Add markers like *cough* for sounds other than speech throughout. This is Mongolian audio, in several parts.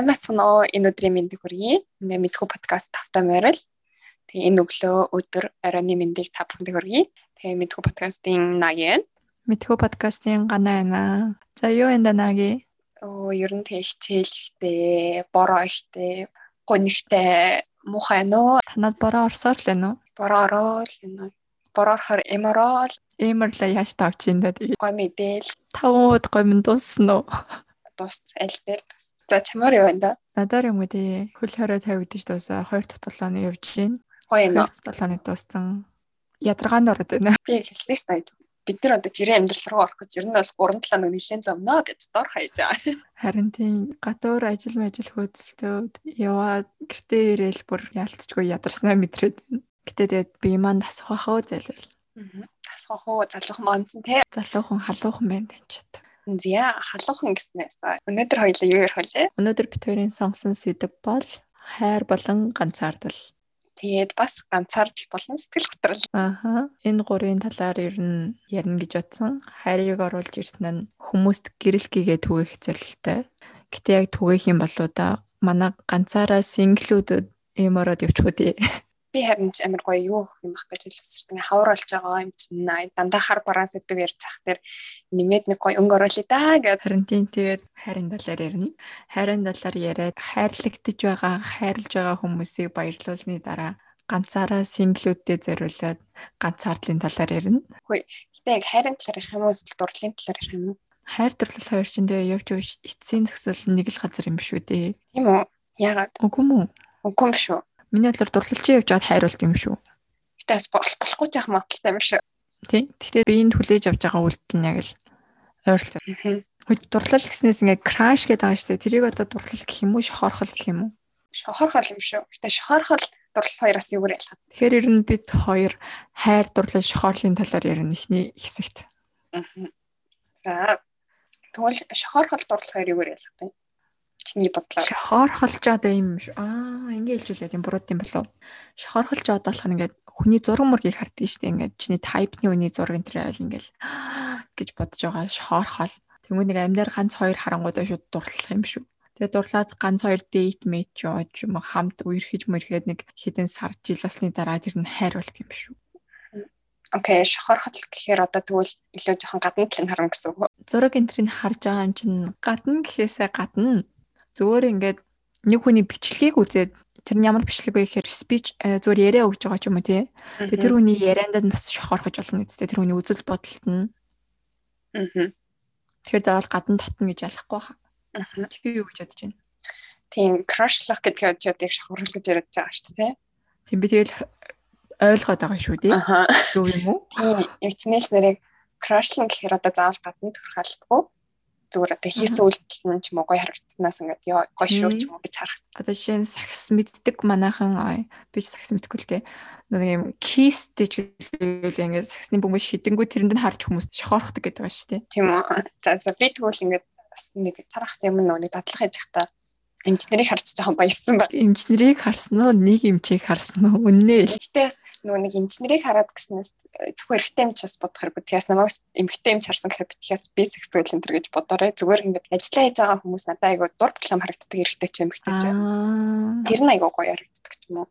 сайн байна уу? Энэ өдрийн мэндийг хүргэе. Ингээ мэдхүү подкаст тавтай морил. Тэгээ энэ өглөө өдөр оройн мэндийг та бүхэнд хүргэе. Тэгээ мэдхүү подкастын нагийн. Мэдхүү подкастын ганаа байна. За юу энэ наги? Оо ер нь тэг хичээлхтэй, бороо ихтэй, гонигтэй муухай нөө. Танад бороо орсоор л байна уу? Бороо ороод энэ бороохоор эморол эмерла яаш тавч энэ даа. Гой мэдээл. Тавууд гой минь дуусна уу? Дус аль дээр тус. За чамаар юу байна да? Надаар юм үү? Хөл хорой тавигдчих дуусаа хоёр толооны явж гин. Гоё юм. Дахь толооны дууссан. Ядаргаанд ороод байна. Би хэлсэн ш та бид нар одоо жирийн амьдрал руу орох гэж ер нь бол 3 7 нэг нэлээд зомноо гэж дор хаяж байгаа. *laughs* Харин тийм гадуур ажил мэжил хөөцөлтөөд яваад гэртээ ирээл бүр яалтчгүй ядарснаа мэдрээд байна. Гэтэ тэгээд би маань тасах хаа зайлвал. Тасах хаа залуухан маань ч тий. Залуухан халуухан байна гэж бод. Зя халуухан гэснээс өнөөдөр хоёлаа юу ярих вэ? Өнөөдөр бид хоёрын сонгосон сэдв бол хайр болон ганцаардал. Тэгээд бас ганцаардал болон сэтгэл готрол. Ааха. Энэ гурийн талаар ер нь ярина гэж бодсон. Хайрыг оруулж ирсэн нь хүмүүст гэрэл гээгээ түгээх зорилттой. Гэтэ яг түгээх юм болоо да манай ганцаараа синглүүдэд юм ороод явчихгүй дээ би харин ч амар гоё юу юм бах гэж хэлсэн. Ингээ хавруулж байгаа юм чинь дандаа хар бараа сэдв ярьж зах тэр нэмээд нэг гоё өнгө оруулъя да гэдэг. Харин тийм тэгээд хайрын талаар ярина. Хайрын талаар яриад хайрлагдж байгаа, хайрлж байгаа хүмүүсийг баярлуулсны дараа ганцаараа синглүүдэд зориулаад ганцаардлын талаар ярина. Үгүй. Гэтэ яг хайрын талаар ярих юм уу эсвэл дурлалын талаар ярих юм уу? Хайр дурлал хоёр ч энэ явж явж эцсийн зөксөл нэг л газар юм биш үү дээ. Тийм үү? Яагаад? Үгүй мүү? Үгүй юм шүү. Миний бодлоор дурлалчин явж аваад хайруулт юм шүү. Гэтэ бас болохгүй ч яах магадaltaй юм шүү. Тий. Гэхдээ биеинд хүлээж авч байгаа үйлдэл нь яг л ойрлцоо. Хөөе дурлал гэснээс ингээ краш гэдэг байгаа шүү дээ. Тэрийг одоо дурлал гэх юм уу, шохорхол гэх юм уу? Шохорхол юм шүү. Гэтэ шохорхол дурлал хоёроос юугаар ялгаа. Тэгэхээр ер нь бид хоёр хайр дурлал шохоорлын талаар ярина ихний хэсэгт. За тэгвэл шохорхол дурлал хоёр юугаар ялгадаг? Чиний бодлоор. Шохорхолж одоо юм. Аа, ингэ хэлжүүлээд юм буруу юм болов. Шохорхолж одоо болохоор ингээд хүний зураг мөргийг харддаг шүү дээ. Ингээд чиний тайпны үний зураг энэ төр айл ингээл *gasps* гэж бодож байгаа шохорхол. Тэнгүү нэг амьдаар ганц хоёр харангуудаа шууд дурлах юм шүү. Тэгээ дурлаад ганц хоёр дейт мэйт жоод юм хамт үерхэж мөрхэд нэг хэдэн сар жил болсны дараа тэр нь хайруулт юм шүү. Окей, шохорхол гэхээр одоо тэгвэл илүү жоохон гадна талын харна гэсэн үг. Зураг энтрийг харж байгаа юм чинь гадна гэхээсээ гадна Зүгээр ингээд нэг хүний бичлэгийг үзээд тэр нь ямар бичлэг вэ гэхээр speech э, зүгээр яриа өгж байгаа ч юм уу тий. Тэгээ тэр хүний яриандаа бас шохорхож болно гэдэгтэй тэр хүний үзэл бодолт нь. Аа. Тэгэхээр заавал гадна татна гэж ялахгүй хаа. Аа. Чи юу гэж бодож байна? Тийм crushlах гэдэг нь яг шохорхол гэж яриад байгаа шүү дээ тий. Тийм би тэгэл ойлгоод байгаа шүү дээ. Юу юм уу? Тийм яг чинээс нэрийг crushlах гэхээр одоо заавал гадна төрөх албагүй зүгээр одоо хийсэн үйлдэл нь ч юм уу гоё харагдсанаас ингээд ёо гоё шүү ч юм уу гэж харах. Одоо жишээ нь сакс мэддэг манайхан би ч сакс мэдгүй л дээ. Нэг юм кисттэй ч үйл ингээд саксны бөмбөг шидэнгүү тэрэнд нь харж хүмүүс шохоорхдаг гэдэг байна шүү дээ. Тийм үү. За за би тэгвэл ингээд нэг тарах юм нэг дадлах хийж захта эмчнэрийг харж жоохон баяссан баг. Эмчнэрийг харсан уу? Нэг эмчийг харсан уу? Үннээ. Гэхдээ нөгөө нэг эмчнэрийг хараад гэснээс зөвхөн эрэгтэй эмч бас бодох хэрэг. Тэгээс намайг эмэгтэй эмч харсан гэхээр тэгээс би сексуал энэ төр гэж бодоорой. Зүгээр ингээд ажиллаа хийж байгаа хүмүүс надад айгу дур плам харагддаг эрэгтэй ч эмэгтэй ч. Тэр нь айгу гоё харагддаг ч юм уу.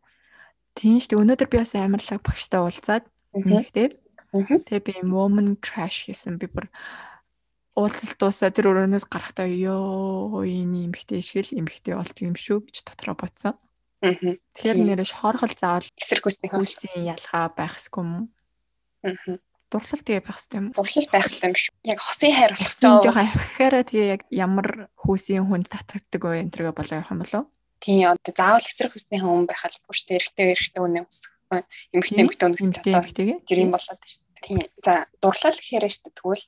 Тийм шүү дээ. Өнөөдөр би бас амарлаг багштай уулзаад эмэгтэй. Тэгээ би woman crash гэсэн би бүр уулзалт дуусаа тэр өрөөнөөс гарахтаа ёо энэ эмхтэй шиг л эмхтэй болт юм шүү гэж дотроо бодсон. Аа. Тэгэхээр нэрэж хоорхол заавал эсрэг хүсний хөлсийн ялгаа байх ёсгүй юм. Аа. Дурлал тэгээ байх хэрэгтэй юм. Дурлал байх хэрэгтэй юм шүү. Яг хосын хайр болох байгаа. Жохон авихаараа тэгээ яг ямар хүүсийн хүнд татагддаг вэ энэ төргээ болоо явах юм болов? Тийм одоо заавал эсрэг хүсний хүн байх албагүй шүү. Эрэгтэй эрэгтэй үнэ өсөх. Эмхтэй эмхтэй үнэ өсөх. Тэр юм болоод шүү. Тийм. За дурлал гэхээр шүү тэгвэл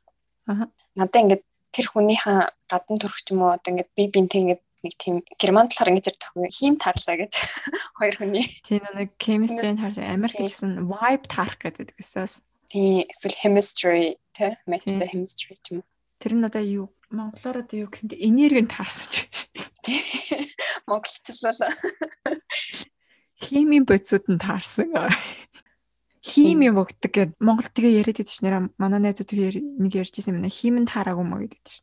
Аа надаа ингээд тэр хүнийхээ гадна төрөх юм уу одоо ингээд би бинт ингээд нэг тийм герман талаар ингэж ярьдаг хийм таарлаа гэж *laughs* хоёр хүний. Тийм нэг chemistry-ийн харсан Америк гэсэн vibe таарах гэдэг гэсээс. Тийм эсвэл chemistry тэ matchтэй chemistry юм уу. Тэр нь одоо юу монголоор одоо юу гэхэнтэй энергийн таарсан ч. *laughs* Монголчлуулаа. *laughs* Химийн бодисууд нь таарсан хими вогддаг гэд Монгол тэгээ яриад байдаг ш нэр манай найзууд тэгээ нэг ярьж ирсэн юм нэ химэн таараагүй маа гэдэг ш.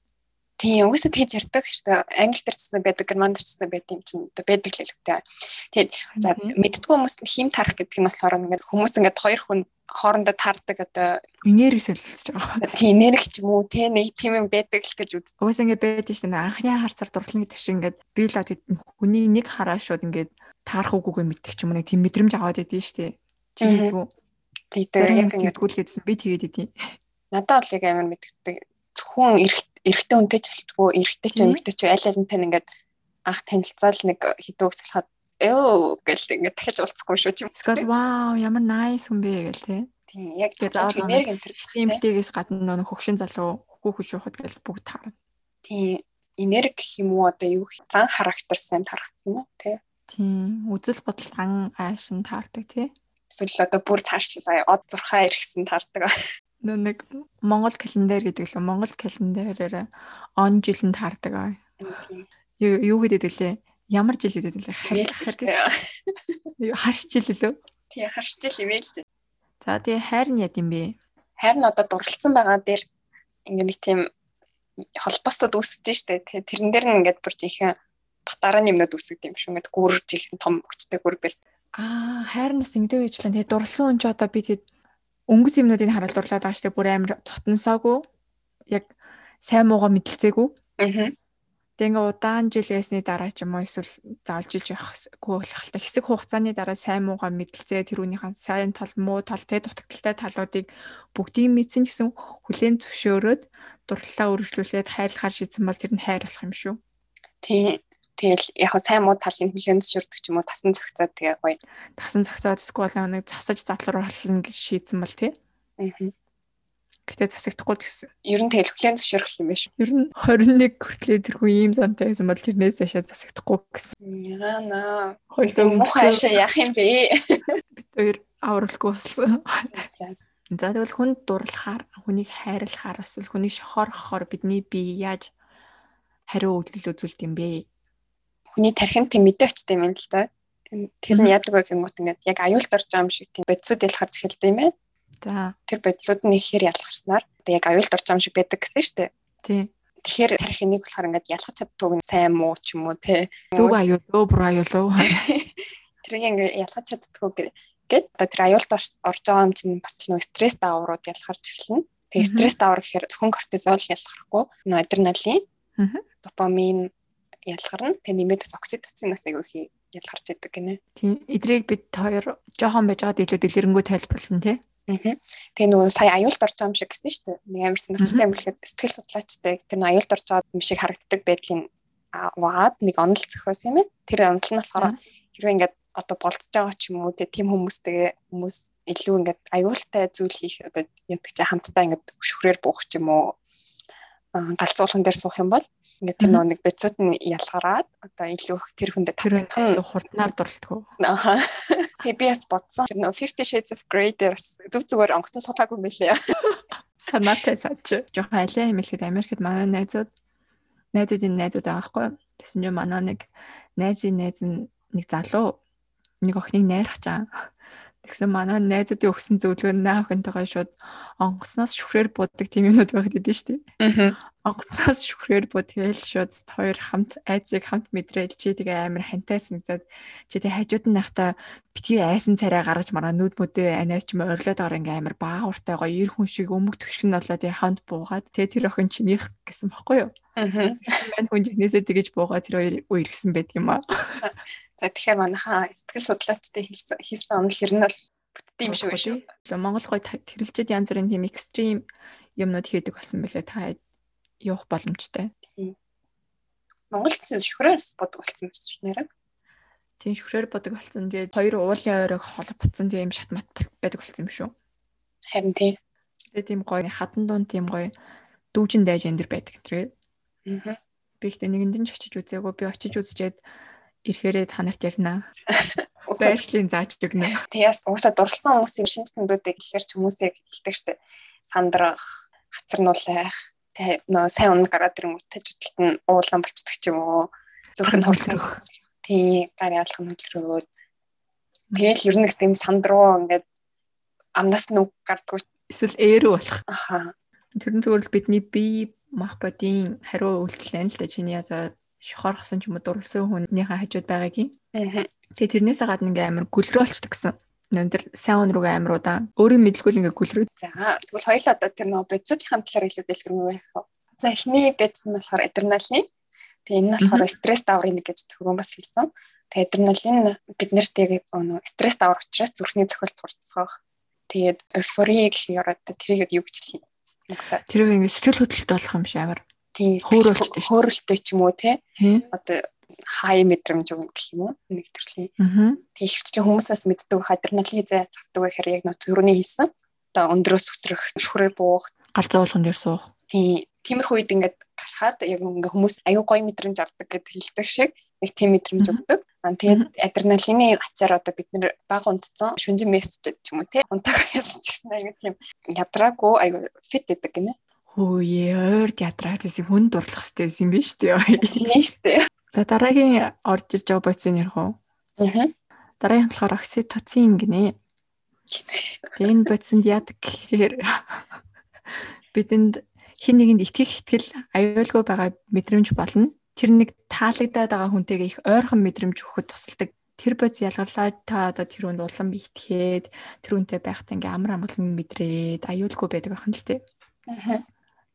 Тийм угаасаа тэгж ярьдаг шүү дээ. Англи гэсэн байдаг, герман гэсэн байдаг юм чинь одоо байдаг л хэлэхтэй. Тэгээд за мэддгүй хүмүүс хим тарах гэдэг нь болохоор ингээд хүмүүс ингээд хоёр хүн хоорондоо таардаг одоо энерги солилцож байгаа. Тийм энерги ч юм уу те нэг тийм юм байдаг л гэж үздэг. Угаасаа ингээд байдаг шүү дээ. Анхны харцаар дурлал гэдэг шиг ингээд би л хүний нэг хараа шууд ингээд таарах үгүйгээ мэддэг ч юм уу нэг тийм мэдрэмж аваад идэв шүү дээ. Чи хэлдэггүй. Тэгээд яг ингээд гэдсэн би тэгээд идэв. Надад бол яг амар мэддэг. Хүн эрэгтэй хүнтэй ч болтгоо эрэгтэй ч эмэгтэй ч аль аль нь тань ингээд анх танилцаал нэг хідүүг салахад ёо гэл ингээд дахиж уулзахгүй шүү тийм. Тэгэл вау ямар nice хүн бэ гэл тий. Тийм яг заавал энерги энэ төр тиймтэйгээс гадна нөх хөгшин залуу хөхөө хөшөөхөд гэл бүгд таарна. Тийм энерги гэх юм уу одоо юу зан характер сайн тарах юм уу тий. Тийм үзэл бодол ан аашин таардаг тий. Эсвэл одоо бүр цаашлаа од зурхаа ирэхсэн таардаг. нэг Монгол календар гэдэг лөө Монгол календараар он жилэн таардаг аа. Юу юу гэдэг лээ? Ямар жил гэдэг лээ? Харь гэсэн. Харш жил лөө? Тий, харш жил юм л. За тэгээ хайр нь яд юм бэ? Хайр нь одоо дурлцсан байгаа дээр ингээ нэг тийм холбоосод үүсэж штэ. Тэгээ тэрэн дээр нь ингээд бүр жинхэнэ батараа нэмнүүд үүсгдэг юм шүү. Ингээд гүрж их том хүчтэй гүр бэр. Аа, хайрнаас ингэдэг байжлаа. Тэгээ дурлсан хүн ч одоо би тэгээд өнгөц юмнуудыг харууллаад байгаа дээ. Бүр амар тотносоогүй. Яг сайн муугаа мэдлцээгүй. Аа. Тэгээ ингээ удаан жил ясны дараа ч юм уу эсвэл заалж иж явахгүй болох та хэсэг хугацааны дараа сайн муугаа мэдлцээ тэрүүнийхэн сайн тал муу тал тэ дутагдaltaй талуудыг бүгдийг мэдсэн гэсэн хүлээн зөвшөөрөөд дурлалаа үргэлжлүүлээд хайрлахаар шийдсэн бол тэр нь хайр болох юм шүү. Тийм. Тэгэл яг сайн муу талын хүлэн зөвшөөрдөг ч юм уу тасан зохицоод тэгээ гоё. Тасан зохицоод эсвэл нэг засаж задлууруулна гэж шийдсэн бол тий. Аа. Гэтэ засагдахгүй гэсэн. Ер нь тэгэл хүлэн зөвшөөрөх юм биш. Ер нь 21 хүртлээ тэрхүү ийм зантай байсан бол тэрнээс хашаа засагдахгүй гэсэн. Яана. Хоёул мухай хашаа яах юм бэ? *laughs* Бид хоёр авралгүй болсон. За тэгвэл хүнд дурлахаар, хүнийг хайрлахаар эсвэл хүнийг шохоорхохоор бидний бие яаж хариу үйлдэл үзүүлдэг юм бэ? Хүний тархинд тийм мэдээ очтой юм л да. Тэр нь яадаг вэ гэмот ингээд яг аюулт орж байгаа юм шиг тийм бодисууд ялахар зэхэлдэг юм ээ. За. Тэр бодисууд нь ихээр ялгарснаар одоо яг аюулт орж байгаа юм шиг байдаг гэсэн шүү дээ. Тийм. Тэгэхээр тархин нэг болохоор ингээд ялгах чаддгүй нь сайн муу ч юм уу те. Зөв аюул уу, бур аюул уу? *laughs* Тэрийг ингээд ялгах чаддгүй гэд одоо тэр аюулт орж байгаа юм чинь бас нэг стресс дааврууд ялгарч эхэлнэ. Тэгээ стресс даавар гэхээр зөвхөн кортизол ялгархгүй, адреналин, допамин ялгарна. Тэгээ нэмээд бас окситоцин бас айгүй их ялгарч идэг гинэ. Тийм. Эдрийг бид хоёр жоохон байж байгаад илүү дэлгэрэнгүй тайлбарлана тий. Аа. Тэгээ нөгөө сая аюулт орж байгаа юм шиг гэсэн шүү дээ. Нэг амар сонирхолтой юм лихэд сэтгэл судлаачтай тэр нь аюулт орж байгаа юм шиг харагддаг байдлын аваад нэг онол зохиос юм ээ. Тэр онол нь болохоор хэрвээ ингээд одоо болцож байгаа ч юм уу тийм хүмүүстэй хүмүүс илүү ингээд аюултай зүйл хийх одоо яддаг чи хамтдаа ингээд шүхрээр буух ч юм уу галзуулган дээр суух юм бол ингээд тэр нэг бицүүд нь ялгараад одоо илүү тэр хүндээ тавталхан хурднаар дурлдаг. Аа. PBS бодсон. Тэр нөө 50 Shades of Grey дээр зүг зүгээр онгоцон суулаагүй мэлээ. Санаатай сач. Жохоо алей юм ихэд Америкт манай найзууд найзуудын найзууд байгаа хгүй. Тэсэн чинь манай нэг найзын найз нэг залуу нэг охиныг найрах чам. Тэгсэн манай найзуудын өгсөн зөвлөгөө наа охинтойгоо шууд онгоцноос шүхрээр бууддаг тийм юмнууд байгаад идэв дээ. Онгоцноос шүхрээр буу тэгэл шууд хоёр хамт айцыг хамт мэдрээл чи тэгээ амар хантай санагдаад чи тэгээ хажууд нь найхта битгий айсан царай гаргаж мараа нүд мүдээ анаас ч морилоод байгаа ингээ амар баагууртай гоё ир хүн шиг өмг төвшгөн болоод хамт буугаад тэгээ тэр охин чинийх гэсэн баггүй юу. Аа. Мань хүн жинээсээ тэгэж буугаад тэр хоёр үер гисэн байдаг юм аа. *laughs* За тэгэхээр манайхаа сэтгэл судлаачтай хийсэн онол ер нь бол бүтдээ юм шүү шүү. Монгол гой тэрэлчэд янз бүрийн тийм экстрим юмнууд хийдэг болсон байлээ та явах боломжтой. Монголд шүхрээс бодог болсон юм шүү нэрэг. Тийм шүхрээр бодог болсон. Тэгээд хоёр уулын ойрог холбогдсон тийм шатмат байдаг болсон юм шүү. Харин тийм. Тэгээд тийм гоё хадан дунд тийм гоё дүүжин дайж энэ төр байдаг тэр. Аа. Би ихтэй нэгэнд нь ч очиж үзээгүй. Би очиж үзчихэд ирэхээрээ та нарт ярина. *laughs* Байршлын зааж өгнө. Тэгээс уусаа дурлсан хүмүүсийн шинж тэмдүүдийг гэхээр ч хүмүүсийг хэлдэг штеп. Сандрах, хацарнуулах, тэг нөө сайн унаг гараад ирэнгүүт тажитлалт нь уулан болцдог ч юм уу. Зүрх нь хөвлөрөх. Тий, гар ялах нь хөвлөрөөд. Тэгэл ер нь тийм сандруу ингээд амнаас нь үг гардггүй. Эсвэл ээрүү болох. Аха. Тэр нь зүгээр л бидний бие мах бодийн хариу үйлдэл нь л да чиний одоо шохорхсон ч юм уу дурлсан хүнийхээ хажууд байгаагийн. Тэгээ тэрнээс гадна ингээм амар гүлрөө болчдөг гэсэн. Өндөр сайн өн рүүгээ амар удаа өөрөө мэдлгүй ингээ гүлрөө. За тэгвэл хоёул одоо тэр нөө бицүүдийн талаар илүү дэлгэрэнгүй байх. За эхний биц нь болохоор адреналин. Тэгээ энэ нь болохоор стресс даврын нэг гэж түрүүн бас хэлсэн. Тэгээ адреналин бид нарт яг нөө стресс давар учраас зүрхний цохилт хурцсах. Тэгээд эйфори гэх юм одоо тэрийг юу гэж хэлэх юм. Тэрийг ингээ сэтгэл хөдлөлт болох юм шиг амар тийм хөөрөлттэй ч юм уу те? Одоо хай мэдрэмж өгнө гэх юм уу? Нэг төрлийн тийм ихвчлэн хүмүүсээс мэддэг адреналин зай завдаг гэхээр яг нөө зүрхний хийсэн одоо өндрөөс өсрөх шүхрээр буух. Галзуу болгонд дэр суух. Тийм тиймэрхүү үед ингээд гарахад яг ингээ хүмүүс аюу гой мэдрэмж авдаг гэдэг хэлдэг шиг яг тийм мэдрэмж өгдөг. Аа тэгээд адреналины ачаар одоо бид нэр баг унтцсан шүнжин мессеж ч юм уу те? Унтах гэсэн ч гэсэн аюу тийм. Ядраагүй аюу фит гэдэг гинэ. Хөөе ойрд ядраад гэсэн хүн дурлах хэрэгтэй байсан юм биш үү? Тийм шүү дээ. За дараагийн орж ирж байгаа боцын ярих уу? Аа. Дараагийн болохоор окситоцин гинэ. Тэгээ энэ боцонд яадаг гэхээр *laughs* бидэнд хин нэгэнд итгэх итгэл аюулгүй байгаа мэдрэмж болно. Тэр нэг таалагдаад байгаа хүнтэйгээ их ойрхон мэдрэмж өгөхөд тусалдаг. Тэр боц ялгарлаа та одоо тэр хүнд улам итгээд тэр хүнтэй байхдаа ингээм амар амгалан мэдрээд аюулгүй байдаг ахын л тээ. Аа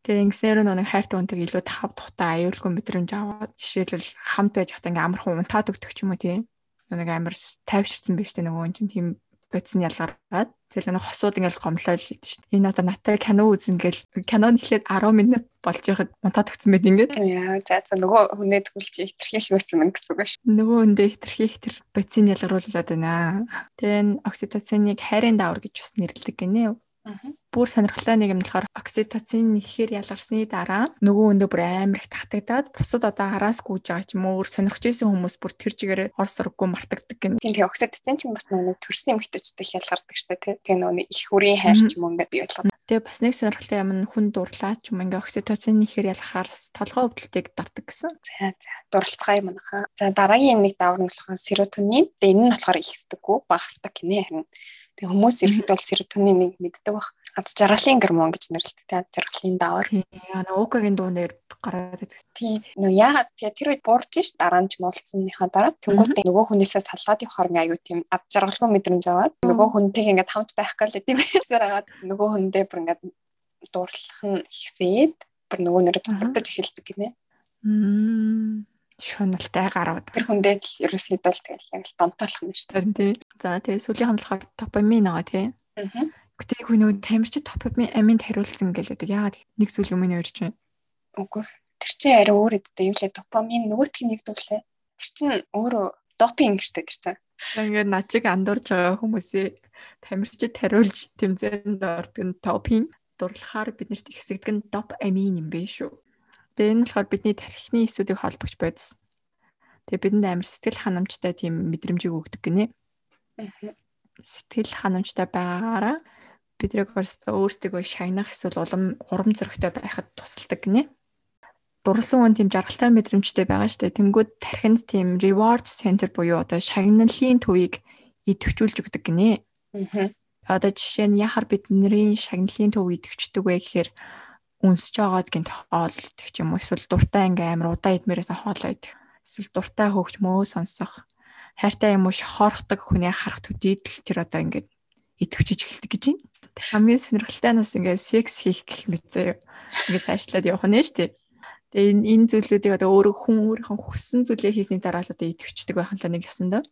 Тэгээ ингэсээр нэг хайртай хүнтэйг илүү тав тухтай аюулгүй мэдрэмж аваад жишээлбэл хамт байж хата ингээм амархан унтаад өгдөг ч юм уу тий. Нэг амар тайвширсан биш тэ нөгөө чинь тийм бодис нь ялгараад тэгэл нэг хосууд ингээл гомлол хийдэж шин. Энэ одоо натаа кино үзэн гэл кинон эхлээд 10 минут болж байхад унтаад өгсөн байт ингээд. Яа за за нөгөө хүнээ тгүүлж ихтерхийх байсан мэн гэсэн үг ш. Нөгөө хүндээ ихтерхийх тэр бодисыг ялгаруулад байна. Тэгээ окситоциныг хайрын даавар гэж бас нэрлэдэг гинэ. Бүр сонирхолтой нэг юм болохоор окситоцин ихээр ялгарсны дараа нөгөө өндөө бүр амар их татагдаад бусад одоо араас гүйж байгаа ч юм уу өөр сонирхож исэн хүмүүс бүр тэр чигээр ор сурггүй мартагддаг гэнэ. Тийм тийм окситоцин чинь бас нөгөө төрсний эмэгтэйчтэй ялгардаг шүү дээ. Тэгээ нөгөө их хүрийн хайр ч юм уу ингээд бий болгоо. Тэгээ бас нэг сонирхолтой юм нь хүн дурлаа ч юм ингээ окситоцин ихээр ялахаар толгой өвдөлтийг дардаг гэсэн. За за дурлцгаа юм аха. За дараагийн нэг даавар нь болохоор серотонин. Тэгээ энэ нь болохоор ихсдэггүй багасдаг гинэ харин Тэг хүмүүс ирэхэд бол серотониныг мэддэг баг. Аз жаргалын гормон гэж нэрлэдэг те жаргалын даавар. Яа укагийн дуу нэр гараад байдаг. Тийм. Нөө яагаад тэгээ тэр үед буурч ш дараа нь ч муулцсныхаа дараа тэнгуүтээ нөгөө хүнээсээ салгаад явахаар ингээ аюу тийм аз жаргалгүй мэдрэмж аваад нөгөө хүнтэйг ингээ хамт байх гал гэдэг юмсаар агаад нөгөө хүндээ бүр ингээ дуурлах нь ихсээд бүр нөгөө нэрэ дутагдаж эхэлдэг гинэ. Мм шуналтай гарууд. Тэр хүндээ л ерөөсөйдөө л тэгэл яг л донтоолох нь шүү дээ. Тийм. За тэгээ сүүлийн хандлахаар допамин байгаа тий. Аа. Гэтэ хүн нөө тамирч допамин аминд хариулсан гэлээдэг. Яагаад нэг зүйл юм нэрч байна? Үгүй. Тэр чинь арай өөр өдөө юу лээ допамин нөгөөтг нэгдүүлээ. Тэр чинь өөрөө допинг штэ тэр чинь. Ингээд начиг андуурж байгаа хүмүүсээ тамирчид хариулж тэмцээнд ордог нь допинг дурлахаар биднэрт ихсэгдэг нь доп амин юм бэ шүү. Тэгээ энэ болохоор бидний тархины эсүүдийг холбогч байдсан. Тэгээ бидэнд амар сэтгэл ханамжтай тийм мэдрэмжийг өгдөг гинэ. Сэтгэл ханамжтай байгаагаараа бидрэг өөрсдөө шагнах эсвэл улам урам зоригтой байхад тусалдаг гинэ. Дурлсан хүн тийм жаргалтай мэдрэмжтэй байгаа штэ. Тэнгүүд тархинд тийм reward center буюу одоо шагналын төвийг идэвхжүүлж өгдөг гинэ. Одоо жишээ нь яхаар бидний шагналын төв идэвхждэг вэ гэхээр үнсэж байгаад идэх ч юм уу эсвэл дуртай ингээм амар удаа идмээрээс хоолоо идэх. Эсвэл дуртай хөөгч мөө сонсох. Хайртай юм уу шохорхдаг хүнээ харах төдийд л тэр одоо ингээд идэвчж эхэлдэг гэж байна. Хамгийн сонирхолтой нь бас ингээд секс хийх гэх мэт заяа. Ингээд цаашлаад явах нь шүү дээ. Тэгээ энэ энэ зүйлүүдийг одоо өөрөө хүн өөрийнхөө хүссэн зүйлээ хийсний дараа л одоо идэвчдэг байх нь нэг ясандаа.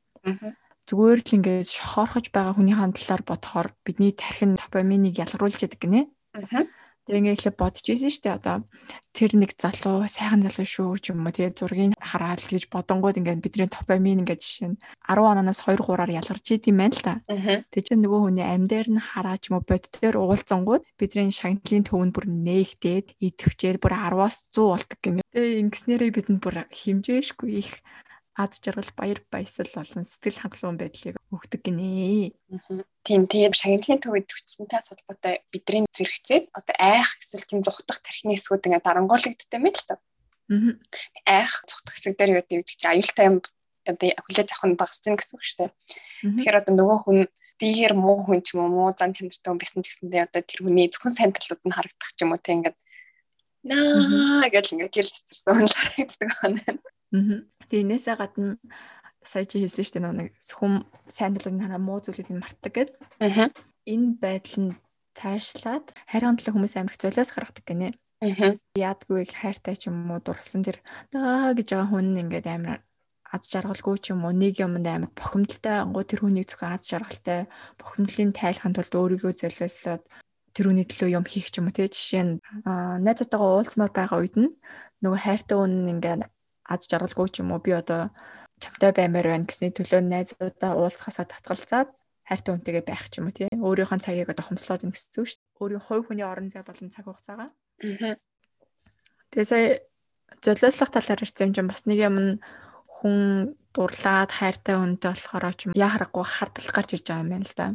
Зүгээр л ингээд шохорхож байгаа хүний хандлаар бодохоор бидний тархин допаминыг ялгаруулж яадаг гинэ. Аа Тэгээ ингээ ихлэ бодож ийсэн шүү дээ одоо тэр нэг залуу сайхан залуу шүү ч юм уу тэгээ зургийг хараад гэж бодонгууд ингээ бидний допамин ингээ жишээ нь 10 ононоос 2 3-аар ялгарч идэм байна л та. Тэгээ чинь нөгөө хүний амьдэр нь хараач юм уу боддоор уулзсангууд бидний шагналын төвөнд бүр нээгдээд идэвчээд бүр 10-аас 100 болдог гэмээр. Тэгээ ингэснээрээ бидэнд бүр химжээшгүй их ад жаргал баяр баясал болон сэтгэл хангалуун байдлыг өгдөг гинэ. Тийм тийм шагналын төвөд төвчсөнтэй холбоотой бидний зэрэгцээд одоо айх эсвэл тийм зүхтах тархины хэсгүүд ингээ дарангуулагддаг юм л та. Айх зүхтах хэсэг дээр юу гэдэг чинь аюултай юм одоо хүлээж авах нь багасчихна гэсэн үг шүү дээ. Тэгэхээр одоо нөгөө хүн дигээр муу хүн ч юм уу муу зан чанартай хүн байсан ч гэсэндээ одоо тэр хүний зөвхөн сайн талууд нь харагдах ч юм уу те ингээд наа гэж ингээд гэрэл цэцэрсэн хүн харагддаг байна. Тэгээ энээсээ гадна сая чи хэлсэн шүү дээ нэг сүм сайн дулаг нараа муу зүйлийг мартдаг гэд. Аа. Энэ байдал нь цаашлаад хайрын төлөө хүмүүс амирх золиос гаргадаг гинэ. Аа. Яадгүй хайртай ч юм уу дурсан тэр наа гэж байгаа хүн ингээд амир аз жаргалгүй ч юм уу нэг юмд амар бохимдолтой ангуу тэр хүнийг зөвхөн аз жаргалтай бохимдлын тайлханд тулд өөрийгөө золиослоод тэр хүний төлөө юм хийх ч юм уу тий жишээ нь найзтайгаа уулзмаар байгаа үед нь нөгөө хайртай хүн ингээд аз жаргалгүй ч юм уу би одоо чамтай баймаар байна гэсний төлөө найзуудаа уулзахасаа татгалзаад хайртай хүнтэйгээ байх ч юм уу тий өөрийнхөө цагийг одоо хомслоод ин гэсэн үг шүү дээ өөрийн хувь хүний орон зай болон цаг хугацаагаа тэгээ сая золиослох талаар ирсэн юм чинь бас нэг юм нь хүн дурлаад хайртай хүнтэй болохоор ч юм яа харахгүй хардлах гарч ирж байгаа юм байна л да.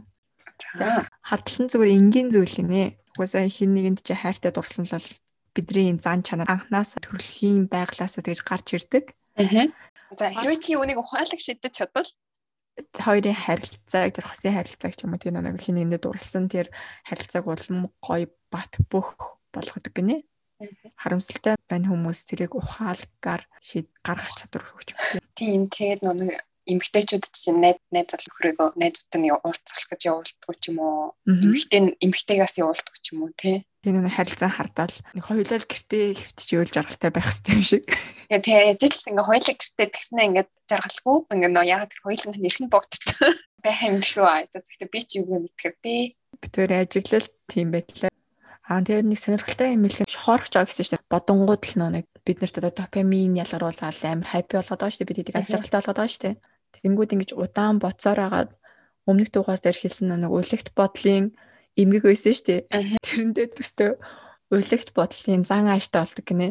Хардлал нь зүгээр энгийн зүйл юм ээ. Угаасаа хин нэгэнд чи хайртай дурсан л бол бидний зан чанар анханаас төрөлхийн байглаасаа тэгж гарч ирдэг. Аа. За хэрвээ чи үүнийг ухаалаг шидэж чадвал? Хоёрын харилцааг тэр хосын харилцааг ч юм уу тийм нэг хин нэгэнд дурлсан тэр харилцааг улам гоё бат бүх болгодог гинэ. Харамсалтай байна хүмүүс тэрийг ухаалгаар шийд гаргах чадвар өгч байна. Тийм тэгээд нэг эмгтээчүүд чинь найз найз залхөрөөгөө найзуудтай нэг уулзах гэж явуулдаг ч юм уу. Эмгтээ эмгтээгээс явуулдаг ч юм уу тий. Тийм нэг харилцаа хардаал нэг хоёулаа гэртээ хөвтөж өөл жаргалтай байх хэрэгтэй юм шиг. Тэгээ ажил ингээ хоёулаа гэртээ тэгснэ ингээд жаргалгүй ингээ нөө ягаад тэр хоёулаа нэрхэн богдсон. *laughs* Байх юм шүү аа зөвхөн би ч юу мэдэх тий. Битүүр ажиглал тийм байтлаа Аа тэгээд нэг сонирхолтой юм хэлэх шохорч жаа гэсэн чинь бодонгууд л нөө нэг бид нарт одоо допамин ялгаруулаад амар хайпи болоод байгаа шүү дээ. Бид эдийг аз жаргалтай болоод байгаа шүү дээ. Тэгэнгүүт ингэж удаан боцоор агаад өмнөх дугаар дээр хэлсэн нэг үлэгт бодлын эмгэг байсан шүү дээ. Тэрэндээ төстөө үлэгт бодлын зан ааштай болдог гинэ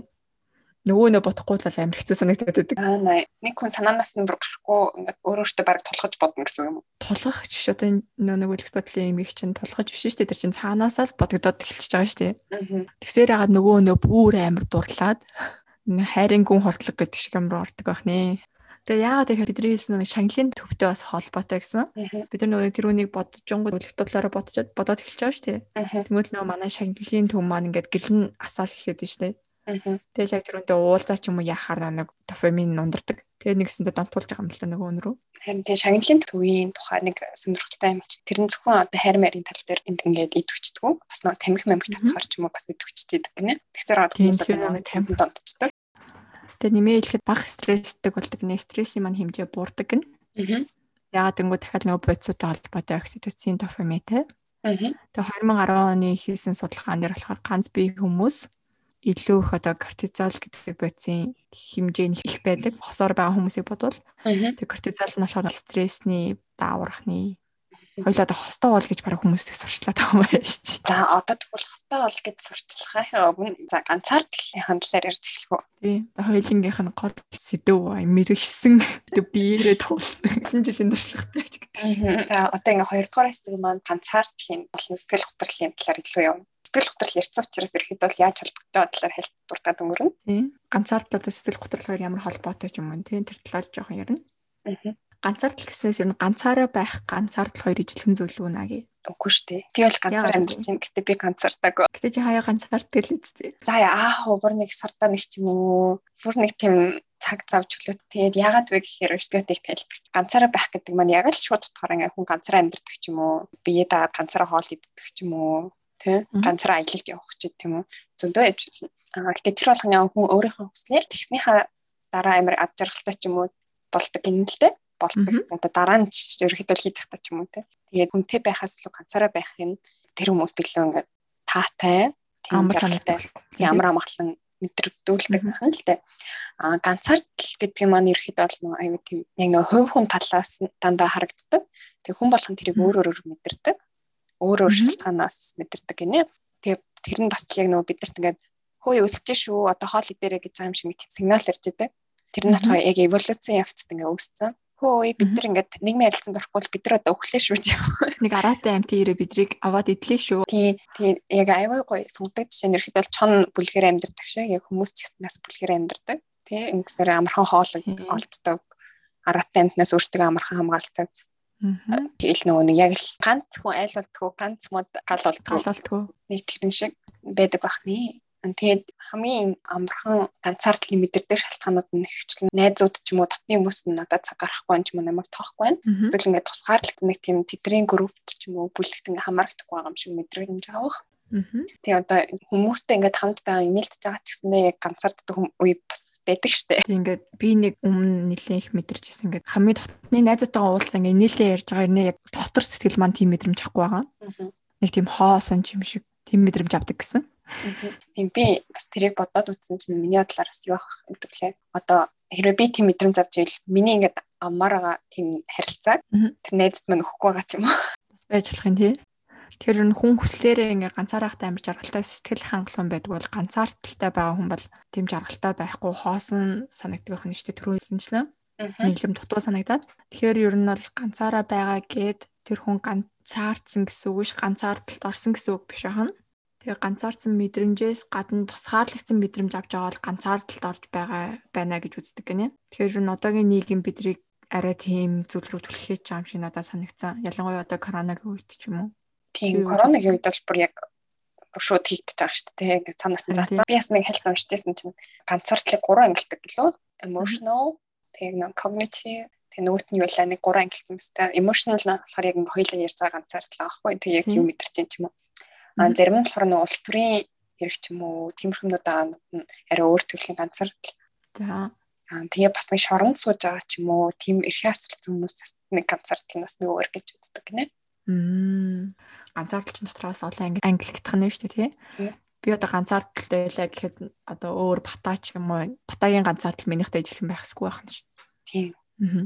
нөгөө нөө бодохгүй л амар хэцүү санагдаад байдаг. Аа нэг хүн санаанаас нь бүр гарахгүй ингээд өөр өөртөө баг тулгаж бодно гэсэн юм уу? Тулгах ч одоо нөө нэг үлгэх бодлын их чинь тулгаж биш шүү дээ. Тэр чинь цаанаасаа л бодогдоод эхэлчихэж байгаа шүү дээ. Тэгсээр хагаад нөгөө нөө бүр амар дурлаад хайрын гүн хортлог гэдэг шиг амар ордог байх нэ. Тэгээ яагаад тэгэхээр биднээс нэг шанглын төвтэй бас холбоотой гэсэн. Бид нар нөгөө тэрүүнийг үлгэх бодлороо бодчоод бодоод эхэлж байгаа шүү дээ. Тэгмэл нөгөө манай шанглын төв маань ингээд гэрлэн асаал эхлэдэг шүү дээ. Тэгэл яг тэрүүндээ уулзаа ч юм уу яхаар нэг дофамин ундардаг. Тэгээ нэгсэндээ донтуулж байгаа юм л да нөгөө өнрөө. Харин тэгээ шагналын төвийн тухай нэг сонирхолтой юм байна. Тэр нь зөвхөн одоо хайр марийн тал дээр энд ингээд идэвчдэг. Бас нөгөө тамхи мамхи татхаар ч юм уу бас идэвччихэдэг гинэ. Тэгсээр одоо хүмүүс одоо тамхи донтцдаг. Тэгээ нэмээ хэлэхэд бага стресстэй болдог нэ стрессийн маань хэмжээ буурдаг гин. Яагаад гэвэл дахиад нөгөө бодисуудтай холбоотой окситоцин дофаминтэй. Тэгээ 2010 оны хийсэн судалгаан дээр болохоор ганц бие хүмүүс илүү их одоо кортизол гэдэг бодисын хэмжээ нь их байдаг. Хосоор байгаа хүмүүсийг бодвол тэг кортизол нь болохоор стрессний дааврахны хоёул одоо хостой бол гэж бараг хүмүүстэй сурчлаад байгаа юм байна. За одоо тэгвэл хостой бол гэж сурчлахаа өмнө за ганцаар талын талаар ярьж эхлэх үү. Тий. Хоёулынгийнх нь гол сэдв мэрэгсэн биеэрээ туулсан. Хэн жилийн туршлагатай ч гэдэг. За одоо ингээ хоёрдугаар хэсэг маань ганцаар талын болон сэтгэл хөдлөлийн талаар илүү явна сэтгэл готрол ярьсан учраас ирэхэд бол яаж байгаа талаар хэлт дуртаад өнгөрнө. Тийм. Ганцаардл одоо сэтгэл готролгоор ямар холбоотой юм уу тийм тэр талаар жоохон ярина. Аа. Ганцаардл гэснээс ер нь ганцаараа байх ганцаардл хоёр ижилхэн үү наа гээ. Үгүй шүү дээ. Би бол ганцаар амьдарч байна. Гэтэ би ганцаардаг. Гэтэ чи хаяа ганцаардаг л үстэй. За аа хөө бүр нэг сардаа нэг ч юм уу. Бүр нэг тийм цаг зав чөлөөт. Тэгээд яагаад вэ гэхээр өшгөөтэй тайлбар. Ганцаараа байх гэдэг маань яг л шууд утгаар ингээ хүн ганцаараа амьдардаг ч юм уу. Бие дагаад ганцаараа хоол иддэг ч юм уу тий ганцаараа аялалд явах ч гэх юм уу зөндөө явж байна. Аа гэтээ тэр болгоны хүн өөрийнхөө хүслээр тэгснийхаа дараа амар ад жаргалтай ч юм уу болдог юм л дээ болдог. Одоо дараа нь ерөөхдөө хийж захтаа ч юм уу тий. Тэгээд хүнтэй байхаас илүү ганцаараа байх нь тэр хүмүүст илүү ингээд таатай амар санаатай ямар амгалан мэдрэгдүүлдэг байна л дээ. Аа ганцаардл гэдэг нь маань ерөөхдөө бол аюу тийм яг нэг хувь хүн талаас дандаа харагддаг. Тэг хүн болгон тэрийг өөр өөрөөр мэдэрдэг өөр өөр шалтгаанаас мэдэрдэг гинэ. Тэгээ тэр нь бас яг нөгөө бидэрт ингээд хөөе өсөж шүү одоо хоол идэрэ гэж юм шиг сигнал ирж байдаг. Тэр нь болохоор яг эволюцийн явцад ингээд үүссэн. Хөөе бид нар ингээд нийгмийн харилцаанд орохгүй бид нар одоо өглөө шүү гэж. *laughs* Нэг араатай амтын ирээ бидрийг аваад идлээ шүү. Тий, тий яг аюу гой сундаг жишээ нь ерөөхдөө чон бүлгээр амьдардаг шүү. Яг хүмүүс ч нас бүлгээр амьдардаг. Тий ингэснээр амархан хоол олддог. Араатай амтнаас өөрсдөө амархан хамгаалдаг. Тэгэл нөгөө нэг яг л ганц хүн айл болтгоо ганц мод гал болтгоо. Гал болтгоо. Нэг тэрэн шиг байдаг бах нэ. Тэгээд хамгийн амархан ганцаардлын мэдэрдэг шалтгаанууд нь ихчлэн найзууд ч юм уу дотны хүмүүс нь надад цаг гарахгүй юм намайг тоохгүй байна. Эсвэл ингээд тусгаарлагдсан нэг тийм тэдний группт ч юм уу бүлэгт ингээд хамаарахгүй байгаа юм шиг мэдрэмж авах. Тэгээ одоо хүмүүстэй ингээд хамт байгаа инээлтж байгаа ч гэсэндээ яг ганцаарддаг үе бас байдаг штэ. Тэг ингээд би нэг өмнө нэлээд их мэдэрч ирсэн ингээд хамгийн дотны найзуудтайгаа уулзсан ингээд инээлээ ярьж байгаа юм яг дотор сэтгэл маань тийм мэдрэмж авахгүй байгаа. Нэг тийм хоосон юм шиг тийм мэдрэмж авдаг гэсэн. Тийм би бас тэрийг бодоод үзсэн чинь миний бодлоор бас юу ах гэдэг лээ. Одоо хэрвээ би тийм мэдрэмж авч ивэл миний ингээд аммаар байгаа тийм харилцаа тэр найзд маань өгөхгүй байгаа ч юм уу. Бас байж болох юм тий. Тэгэхээр нь хүн хүслээрээ ингээ ганцаарахтай амир жаргалтай сэтгэл хангалуун байдаг бол ганцаардaltaй байгаа хүн бол тийм жаргалтай байхгүй хоосон санагддаг нь шүү дээ түрүү хэлсэнчлэн. Нийлэм дутуу санагдаад. Тэгэхээр ер нь бол ганцаараа байгаа гэд тэр хүн ганцаардсан гэсэн үг ш ганцаардалт орсон гэсэн үг биш ахна. Тэгээ ганцаардсан мэдрэмжээс гадна тусгаарлагдсан мэдрэмж авч байгаа бол ганцаардалт орж байгаа байна гэж үздэг гинэ. Тэгэхээр энэ одоогийн нийгэм бидрийг арай тийм зүйл рүү түлхэж байгаа юм шиг надад санагдсан. Ялангуяа одоо коронавигийн үед ч юм уу. Тийм коронавигийн үед бол бүр яг шууд хийгдэж байгаа шүү дээ. Ингээд цаанаас нь заасан. Би бас нэг хэлт уншижсэн чинь ганцаардлыг гурван ангилдаг гэлөө. Emotional, тэгээ нэг cognitive, тэгээ нөгөөт нь байлаа нэг гурван ангилсан баста. Emotional нь болохоор яг хоёулаа ярьж байгаа ганцаардлаа аахгүй. Тэгээ яг юу мэдэрч юм ч юм уу. А зарим нь болохоор нэг улс төрийн хэрэг ч юм уу, тиймэрхэмнүүд байгаа нь арай өөр төрлийн ганцаардл. За. Тэгээ бас нэг шоронд сууж байгаа ч юм уу, тийм эрхээ асуулсан хүмүүс бас нэг ганцаардл нас нэг өөр гэж үздэг гинэ. Мм ганцаардл чинь дотроос олон англигдах нь шүү дээ тий. Би одоо ганцаардалтай байлаа гэхэд одоо өөр батаа ч юм уу батагийн ганцаардал минийхтэй ижилхэн байх хэсгүй байх нь шүү. Тийм.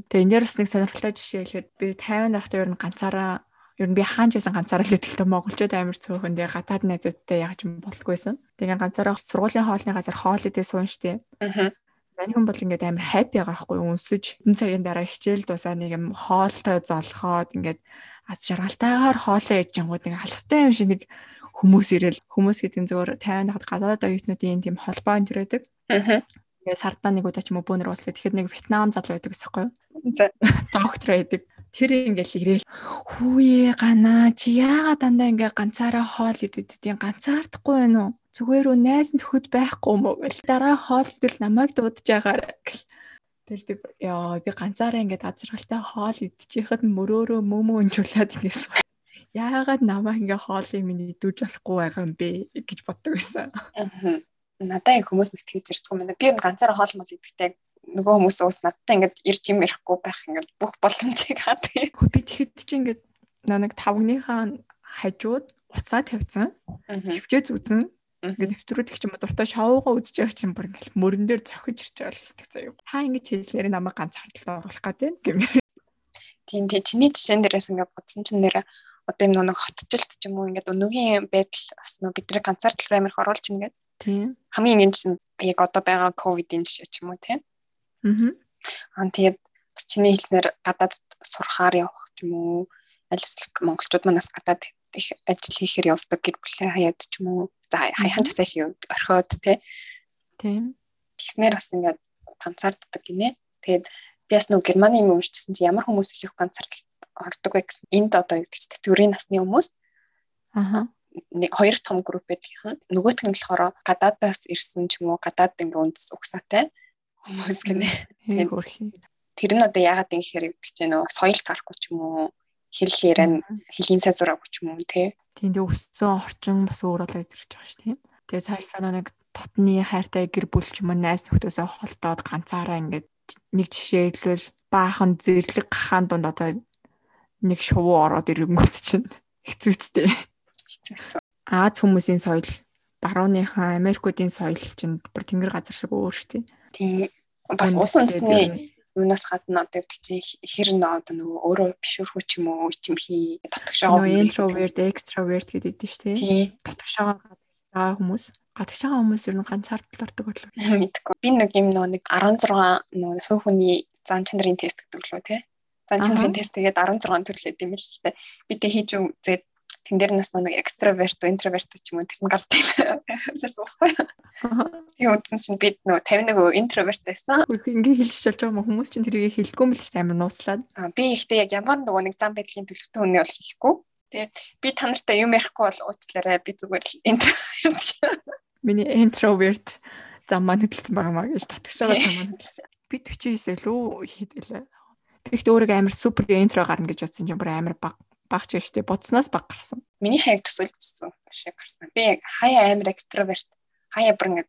Тэгээ энэ дээрс нэг сонирхолтой жишээ хэлэхэд би 50 дахь дээр нь ганцаараа ер нь би хаанч байсан ганцаараа л идэлтэй монголчууд амар цөөхөн тэгээ гадаад найзуудтай яаж юм болтгойсэн. Тэгээ ганцаараа сургуулийн хоолны газар хоол идээ суун штэ. Аа. Мань хүн бол ингээд амар хайп байгаа байхгүй өнсөж энэ цагийн дараа хичээл дусаа нэг юм хоолтой золхоод ингээд аз жаргалтайгаар хоолоо ээж жангууд нэг алхтай юм шиг нэг хүмүүс ирэл хүмүүс гэдэг зүгээр 50 дахад гадаад оюутнуудын тийм холбоо энэ төрөдөг. Аа. Тэгээ сардаа нэг удаа ч юм уу бөөнөр уулзсан. Тэгэхээр нэг Вьетнам залуу байдаг гэсэн юм байна. За. Доктор байдаг. Тэр ингээл ирээл хүүе ганаа чи яагаад дандаа ингээ ганцаараа хоол идэдtiin ганцаардахгүй байна уу? Зүгээр үү найз нөхөд байхгүй юм уу гэл. Дараа хоол идэл намайг дуудаж агаар гэл. Тэгэл би яа би ганцаараа ингээд азаргалтай хоол идчихэхэд мөрөөрөө мөмө өнжүүлээд ингэсэн. Яагаад намайг ингээ хоолыг минь идүүж болохгүй байгаа юм бэ гэж боддог байсан. Аа. Надаа их хүмүүс нэг тэгж ирдэг юм байна. Би ганцаараа хоол мал идэхтэй нөгөө хүмүүс уус надтай ингээд ирж юм ярихгүй байх ингээд бүх боломжийг хаадаг. Би тэгэхэд чи ингээд нэг тавгныхаа хажууд уцаа тавьсан. Төвчөө зүүсэн Ингээд нэвтрүүлэх ч юм уу дуртай шоугаа үзэж байгаа чинь бүр ингээд мөрөн дээр зохиж ирж байгаа л хэлдэг заяа. Та ингэж хэлснээр намайг ганц хардлагад оруулах гэдэг гэмээр. Тийм тийм чиний жишээн дээрээс ингээд бодсон чинь нэрэ одоо юм нэг хотчлт ч юм уу ингээд өнөөгийн байдал бас нөө бидний ганцаардлага амирх оруулж чинь ингээд. Тийм. Хамгийн энэ чинь яг одоо байгаа ковидын жишээ ч юм уу тийм. Аа. Аа тэгээд чиний хэлснээр гадаад сурахаар явах ч юм уу аль эсвэл монголчууд манаас гадаад их ажил хийхээр явдаг гэр бүлээ хаяад ч юм уу. За хаяхан юу орхиод те. Тийм тэгснэр бас ингээд ганцаарддаг гинэ. Тэгээд би бас нөгөө германы юм уншижсэн чи ямар хүмүүс их ганцаардал ордог вэ гэсэн энд одоо юу гэж төрийн насны хүмүүс. Ааа нэг хоёр том групп байдаг юм. Нөгөөх нь болохоор гадаадаас ирсэн ч юм уу гадаад ингээ үндэс угсаатай хүмүүс гинэ. Тэр нь одоо яагаад ингэ хэрэг гэж нөө соёл гарахгүй ч юм уу хэл яран хэлийн сай зураагүй ч юм уу тий. Тийм дээ өссөн орчин бас өөр болоод ирж байгаа шүү тийм. Тэгээ цаашаа нэг дотны хайртай гэр бүл ч юм уу найз нөхдөсөө холдоод ганцаараа ингээд нэг жишээ хэлвэл баахан зэрлэг гахаан дунд одоо нэг шувуу ороод ирэнгүүт чинь *laughs* хэцүү үстэй. Хэцүү. Аз хүмүүсийн соёл барууныхан Америкуудын соёл чинь бүр тэнгэр газар шиг өөр шүү дээ. Тийм. Бас усан цэсний юунаас гадна одоо чинь хэр нөө одоо нөгөө өөрөө бишүүрхүү ч юм уу ичим хий татгшаа нөгөө introvert extrovert гэдэг дээ шүү дээ. Татгшаа гадагшаа хүмүүс гадагшаа хүмүүс ер нь ганцаардл ордог болов? *laughs* Мэдгүй. Би нэг юм нөгөө нэг 16 нөгөө хувь хүний зан чанарын тест гэдэг лөө тий. Зан чанарын тест тэгээд 16 төрлөө юм л дээ. Би тэ хийж үзээд тэн дээр нас нэг экстраверт, интроверт ч юм уу тэр нь гардаг байсан байхгүй. Би үдсэн чинь би нөгөө 51 интроверт байсан. Ингээ хэлж болж байгаа хүмүүс чинь тэрийг хэлдэггүй юм л шүү дээ амар нууцлаад. Аа би ихтэй яг ямар нөгөө нэг зам байдлын төлөвтэй үнэ бол хэлэхгүй. Тэгээд би та нартай юм ярихгүй бол уучлаарай би зүгээр интроверт. миний introvert замаа хөдөлсөн байгаа маа гэж татгаш байгаа замаа хөдөлсөн. Би 49 лөө хийдэлээ. Тэгэхдээ өөрийгөө амар супер интро гарна гэж бодсон чинь бүр амар баг багч гэжтэй бодсноос баг гарсан. Миний хаяг төсөөлжсөн шиг гарсан. Би хаяа амар экстраверт хаяа бүр ингэ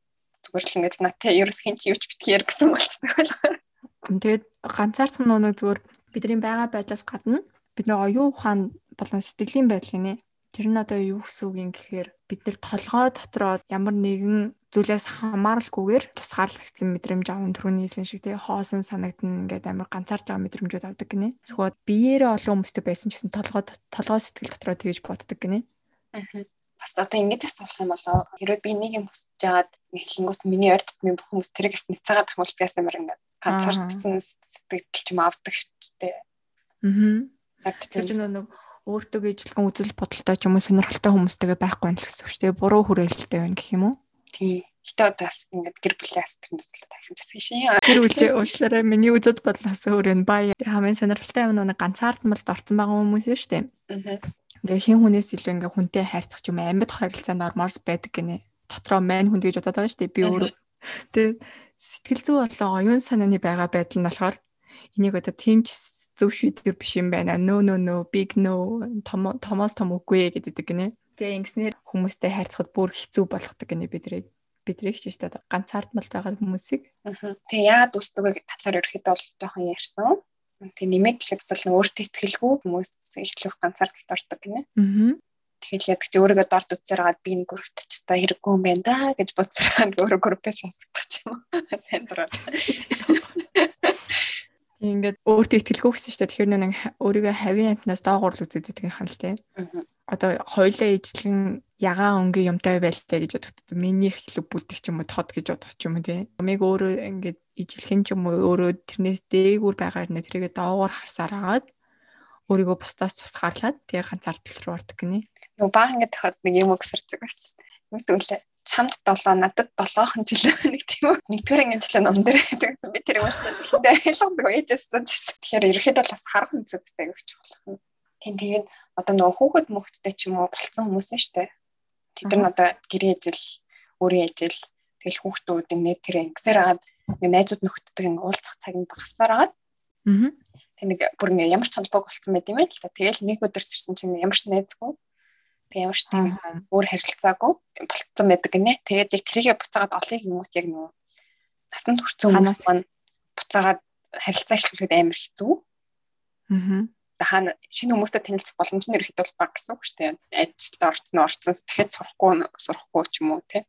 зүгээр л ингэ надтай ерөөс хин ч юу ч битгээр гэсэн болчихдог байлаа. Тэгээд ганцаархан нөө зүгээр бидний байгаа байдлаас гадна бид нөгөө оюун ухаан болон сэтгэлийн байдал гинэ. Тэр нь одоо юу гэсэн үг юм гэхээр бид нар толгой дотроо ямар нэгэн зүйлээс хамааралгүйгээр тусгаарлагдсан мэдрэмж аван түрүүний хэлсэн шиг тий хоосон санагдана ингээд амар ганцаарч байгаа мэдрэмжүүд авдаг гинэ. Зөвхөн биеэрээ олон хүмүүстэй байсан ч гэсэн толгой толгой сэтгэл дотроо тэгж боддог гинэ. Аа. Бас одоо ингэж асуулах юм болоо. Хэрвээ би нэг юм хүсэж жагаад эхлэнгүүт миний ойр дотмын бүх хүмүүс тэрийг бас нэцаагаад хамуул би бас амар ингээд ганцаардсан сэтгэл ч юм авдаг шүү дээ. Аа. Тэр чинь нэг өөртөө ижлэгэн үзэл бодолтой ч юм уу сонирхолтой хүмүүстэйгээ байхгүй байх гэсэн үг шүү дээ. Буруу хүрээлэлтэй байна гэх юм уу? Тий. Гэтэ одоо бас ингээд гэр бүлийн астрын төсөл тахимжсан шин. Тэр үлийн уучлаарай миний үзэл бодлоос өөр энэ бая хамгийн сонирхолтой юм нэг ганцаардмалд орсон байгаа хүмүүс шүү дээ. Аа. Ингээ хин хүнээс илүү ингээ хүнтэй хайрцах юм амьд харилцаанд ормоорс байдаг гинэ. Дотроо мань хүнд гэж бодоод байгаа шүү дээ. Би өөрөө. Тэгээ сэтгэл зүй болоо оюун санааны байгаа байдал нь болохоор энийг одоо тэмч зөв шийдвэр биш юм байна. No no no big no томоос том үгүй гэдэг гинэ. Тэгээ ингэснээр хүмүүстэй харьцахад бүр хэцүү болгодог гинэ бидрийг бидрийг ч шүү дээ ганцаардмал байгаа хүмүүсийг. Тэгээ яагаад үсдэг талаар ерөөхдөө бол жоохон ярьсан. Тэгээ нэмээд гэхэд бас л өөртөө ихтгэлгүй хүмүүс ихлэх ганцаардалд ордог гинэ. Аа. Тэгэхээр яг ч өөрийгөө дорд үзээр хагаад би энэ группт ч та хэрэггүй юм байна да гэж бодсораад өөрөө группээс шасагдах юм. *laughs* Сайн дураад. Ингээд өөртөө ихтгэлгүй гэсэн чинь тэгэхээр нэг өөрийгөө хавийн амтнаас доогуур л үзээд байдаг юм хань л тий. Одоо хоёлаа ижлэн ягаан өнгийн юмтай байлтай гэж бодоход миний хэлэг бүдэх ч юм уу тод гэж бодох ч юм уу тий. Мэг өөрөө ингээд ижилхэн ч юм уу өөрөө тэрнээс дээгүүр байгаа юм тэрийгэ доогуур харсаар агаад өөрийгөө бусдаас тусгаарлаад тэгээ ганцаардал руу ордог гинэ. Нөгөө баг ингээд тохиод нэг юм өгсөрцөг байсан. Нэг түлээ чамд 7 надад 7хон жил *laughs* нэг тийм үү нэгдүгээр ангийн жил ном дээр гэсэн би тэр юм шиг ихэндээ ойлгодог ээжсэн ч гэсэн тэгэхээр ерөөхдөө бас харах үнцэг гэсэн өгч болох. Тийм тэгээд одоо нөгөө хүүхэд мөхтдээ ч юм уу болцсон хүмүүс нь штэ. Тэд нар одоо гэрээ ижил өөрийн ижил тэгэл хүүхдүүд нэ тэр ингэсээр агаад ингээ найзууд нөхдөд ингээ уулзах цаг нь багасаар агаад. Аа. Тэг нэг бүр ингээ ямар ч холбоог болцсон байт юм байл та. Тэгэл нэг өдөр сэрсэн чинь ямар ч найзгүй Тэг ямар ч тийм өөр харилцаагүй болцсон байдаг гинэ. Тэгээд яг тэрийгэ буцаагаад олыг юмуут яг нөгөө насанд хүрсэн хүмүүс маань буцаагаад харилцаа эхлэхэд амар хэцүү. Аа. Хаана шинэ хүмүүстэй танилцах боломж нь ирэхэд бол баг гэсэн үг шүү дээ. Ажилд орцсон орцсон дахиад сурахгүй сурахгүй ч юм уу тий.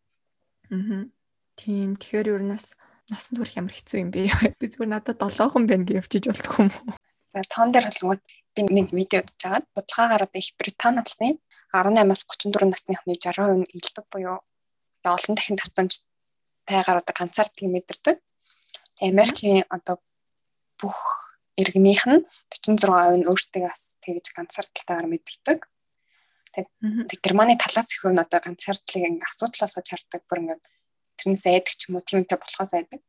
Аа. Тийм тэгэхээр ер нь нас насанд хүрэх ямар хэцүү юм бэ? *laughs* Би зүгээр надад 7 хүн байна гэж явчих болтгүй юм уу? За тоон дээр болгоод би нэг видео үзэж байгаа. Бодлогоогоор одоо их Британи алсан юм. 18-аас 34 насны хүний 60% нь илдэг буюу олон дахин татамжтайгаар одоо ганцаардл мэдэрдэг. Америкийн одоо бүх иргэнийх нь 46% нь өөрсдөө бас тэгж ганцаардалтайгаар мэдэрдэг. Тэгээд Германы талаас их нь одоо ганцаардлыг ингээ асуудал болгож хардаг бүр ингээ тэрнээс айдаг ч юм уу тиймтэй болохоос айдаг.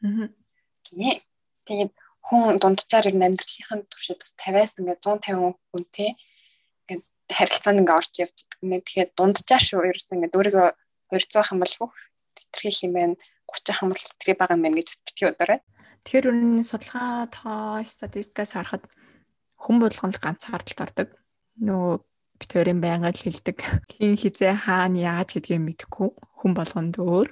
Аа. Тэгээд хүн дунджаар ер нь амьдралынхаа туршид бас 50-аас ингээ 150 хүн те харилцаанд ингээ орж явж байгаа юм. Тэгэхээр дунджаа шүү ерөөс ингээ өөрийгөө 200 ах юм бол бүх тэтэрхий юм байна. 30 ах юм бол тэтэрхий байгаа юм байна гэж битгий удараа. Тэгэхээр үнэн судалгаа тоо статистикаас харахад хүн болгон л ганцаардалд ордог. Нөгөө битүүрийн байнга л хэлдэг. Хин хизээ хаана яаж гэдгийг мэдэхгүй хүн болгонд өөр.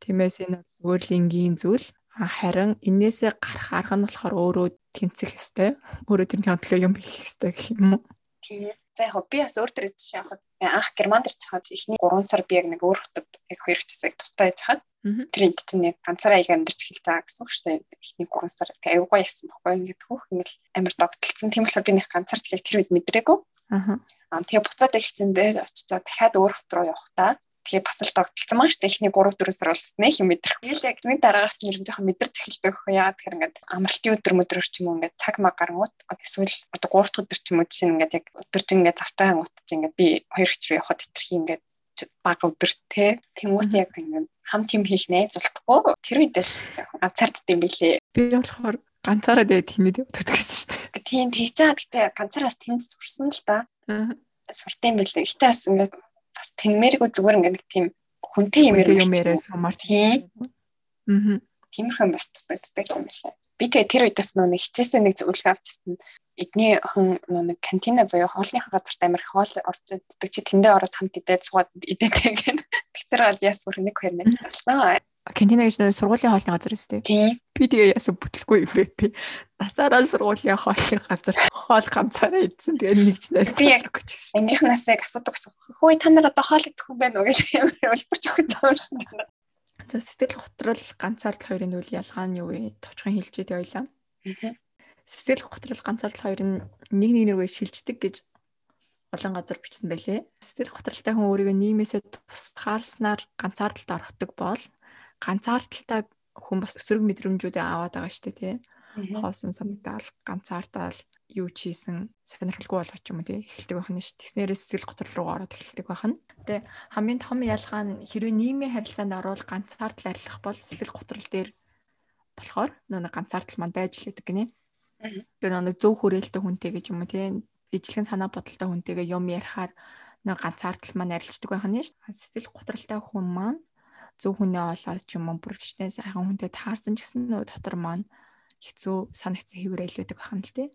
Тиймээс энэ өөр л энгийн зүйл. Харин энээсээ гарах арга нь болохоор өөрөө тэмцэх ёстой. Өөрөө тэрний хөдөлгөөн юм хийх ёстой гэх юм уу? За яг би бас өөр төрөж шахаад анх германд ирж хаад эхний 3 сар би яг нэг өөр хотод яг хоёр хэсэг тустай яж хаад тэр энд чинь яг ганцаараа аяг амьдарч эхэлж байгаа гэсэн үг шүү дээ. Эхний 3 сар тэг аюугаа ясан бохгүй ингээд хөөх ингээд амар догтлцсон. Тийм болохоор би нэг ганцаардлыг тэр үед мэдрээгүй. Аа. Тэгээ буцаад ихсэн дээр очичоо дахиад өөр хот руу явахдаа Тэгээ бас л догтлцсан маань шүү дээ. Эхний 3 4 сар болсон нэ юм мэдрэх. Тэгэл яг нэг дараагаас нэр нь жоохон мэдэрч эхэлдэг хөө яа тэгэхээр ингээд амралтын өдөр мөдрөөр ч юм уу ингээд цаг маг гарангууд эсвэл одоо 3 дахь өдөр ч юм уу жишээ ингээд яг өдөрж ингээд завтай ангууд ч ингээд би хоёр хэч рүү явхад хэтэрхий ингээд баг өдөр те тэмүүт яг ингээд хамт юм хийх найз болтгоо тэр үедээ жоохон ганцаардд юм билээ. Би болохоор ганцаараа дээд хинэд явдаг гэсэн шүү дээ. Тийм тэгж байгаа гэхдээ ганцаараас тэмц сурсан л да. Суртын билээ. Гэтэ бас ингээд бас тэнмээргүй зүгээр ингээд нэг тийм хүнтэй юм яриа сумаар тийм. Аа. Тиймэрхэн бас дутагддаг юм байна. Би тэгээ тэр үедээс нөө нэг хичээсээ нэг зөвлөгөө авчихсан. Эдний хүн нэг кантина буюу хоолны газарт амир хоол орж иддэг чи тэндээ ороод хамт идээд суугаад идээд гэх. Тэгсэр гал яс бүр нэг хоёр найз болсон. Кантина гэж нөө сургуулийн хоолны газар өстэй. Тийм. Би тэгээ яасан бүтлэхгүй юм бэ? Насаараа сургуулийн хоолны газар хоол ганцаараа идсэн. Тэгээ нэг ч найс би яг ангийнхнаас яг асуудаг гэсэн. Хөөе та нар одоо хоол идэх хүн байна уу гэж өгөх зам шиг байна. За сэтгэл готрол ганцаардл хоёрын үйл ялгаа нь юу вэ? Товчхон хэлжээд явлаа. Сэтгэл готрол ганцаардл хоёр нь нэг нэг нэргээ шилждэг гэж олон газар бичсэн байлээ. Сэтгэл готролтой хүн өөрийгөө нийгмээсээ тусгаарснаар ганцаардалд орохдаг бол ганцаардалтай хүн бас өсвөр мэдрэмжүүдээ аваад байгаа шүү дээ тий. Хоосон санагдаал, ганцаардаал, юу ч хийсэн сонирхолгүй болгоч юм тий эхэлдэг байх нь ш. Тэгснээрээ сэтгэл готрол руу ороод эхэлдэг байх нь. Тэгээ хамгийн том ялгаа нь хэрвээ нийгмийн харилцаанд орвол ганцаардал арилгах бол сэтгэл готрол дээр болохоор нөгөө ганцаардал маань байж лээдэг гинэ. Тэр нэг зөв хүрээлттэй хүнтэй гэж юм уу тий ижлэгэн санаа бодолтой хүнтэйгээ юм ярихаар нэг ганцаардал маань арилждаг байх нь ш. Сэтгэл готролтой хүн маань зөв хүнээ олоод ч юм уу бүргчнээ сайхан хүнтэй таарсан гэсэн нөө дотор маань хэцүү санагцсан хэврэйлэдэг байх нь л тий.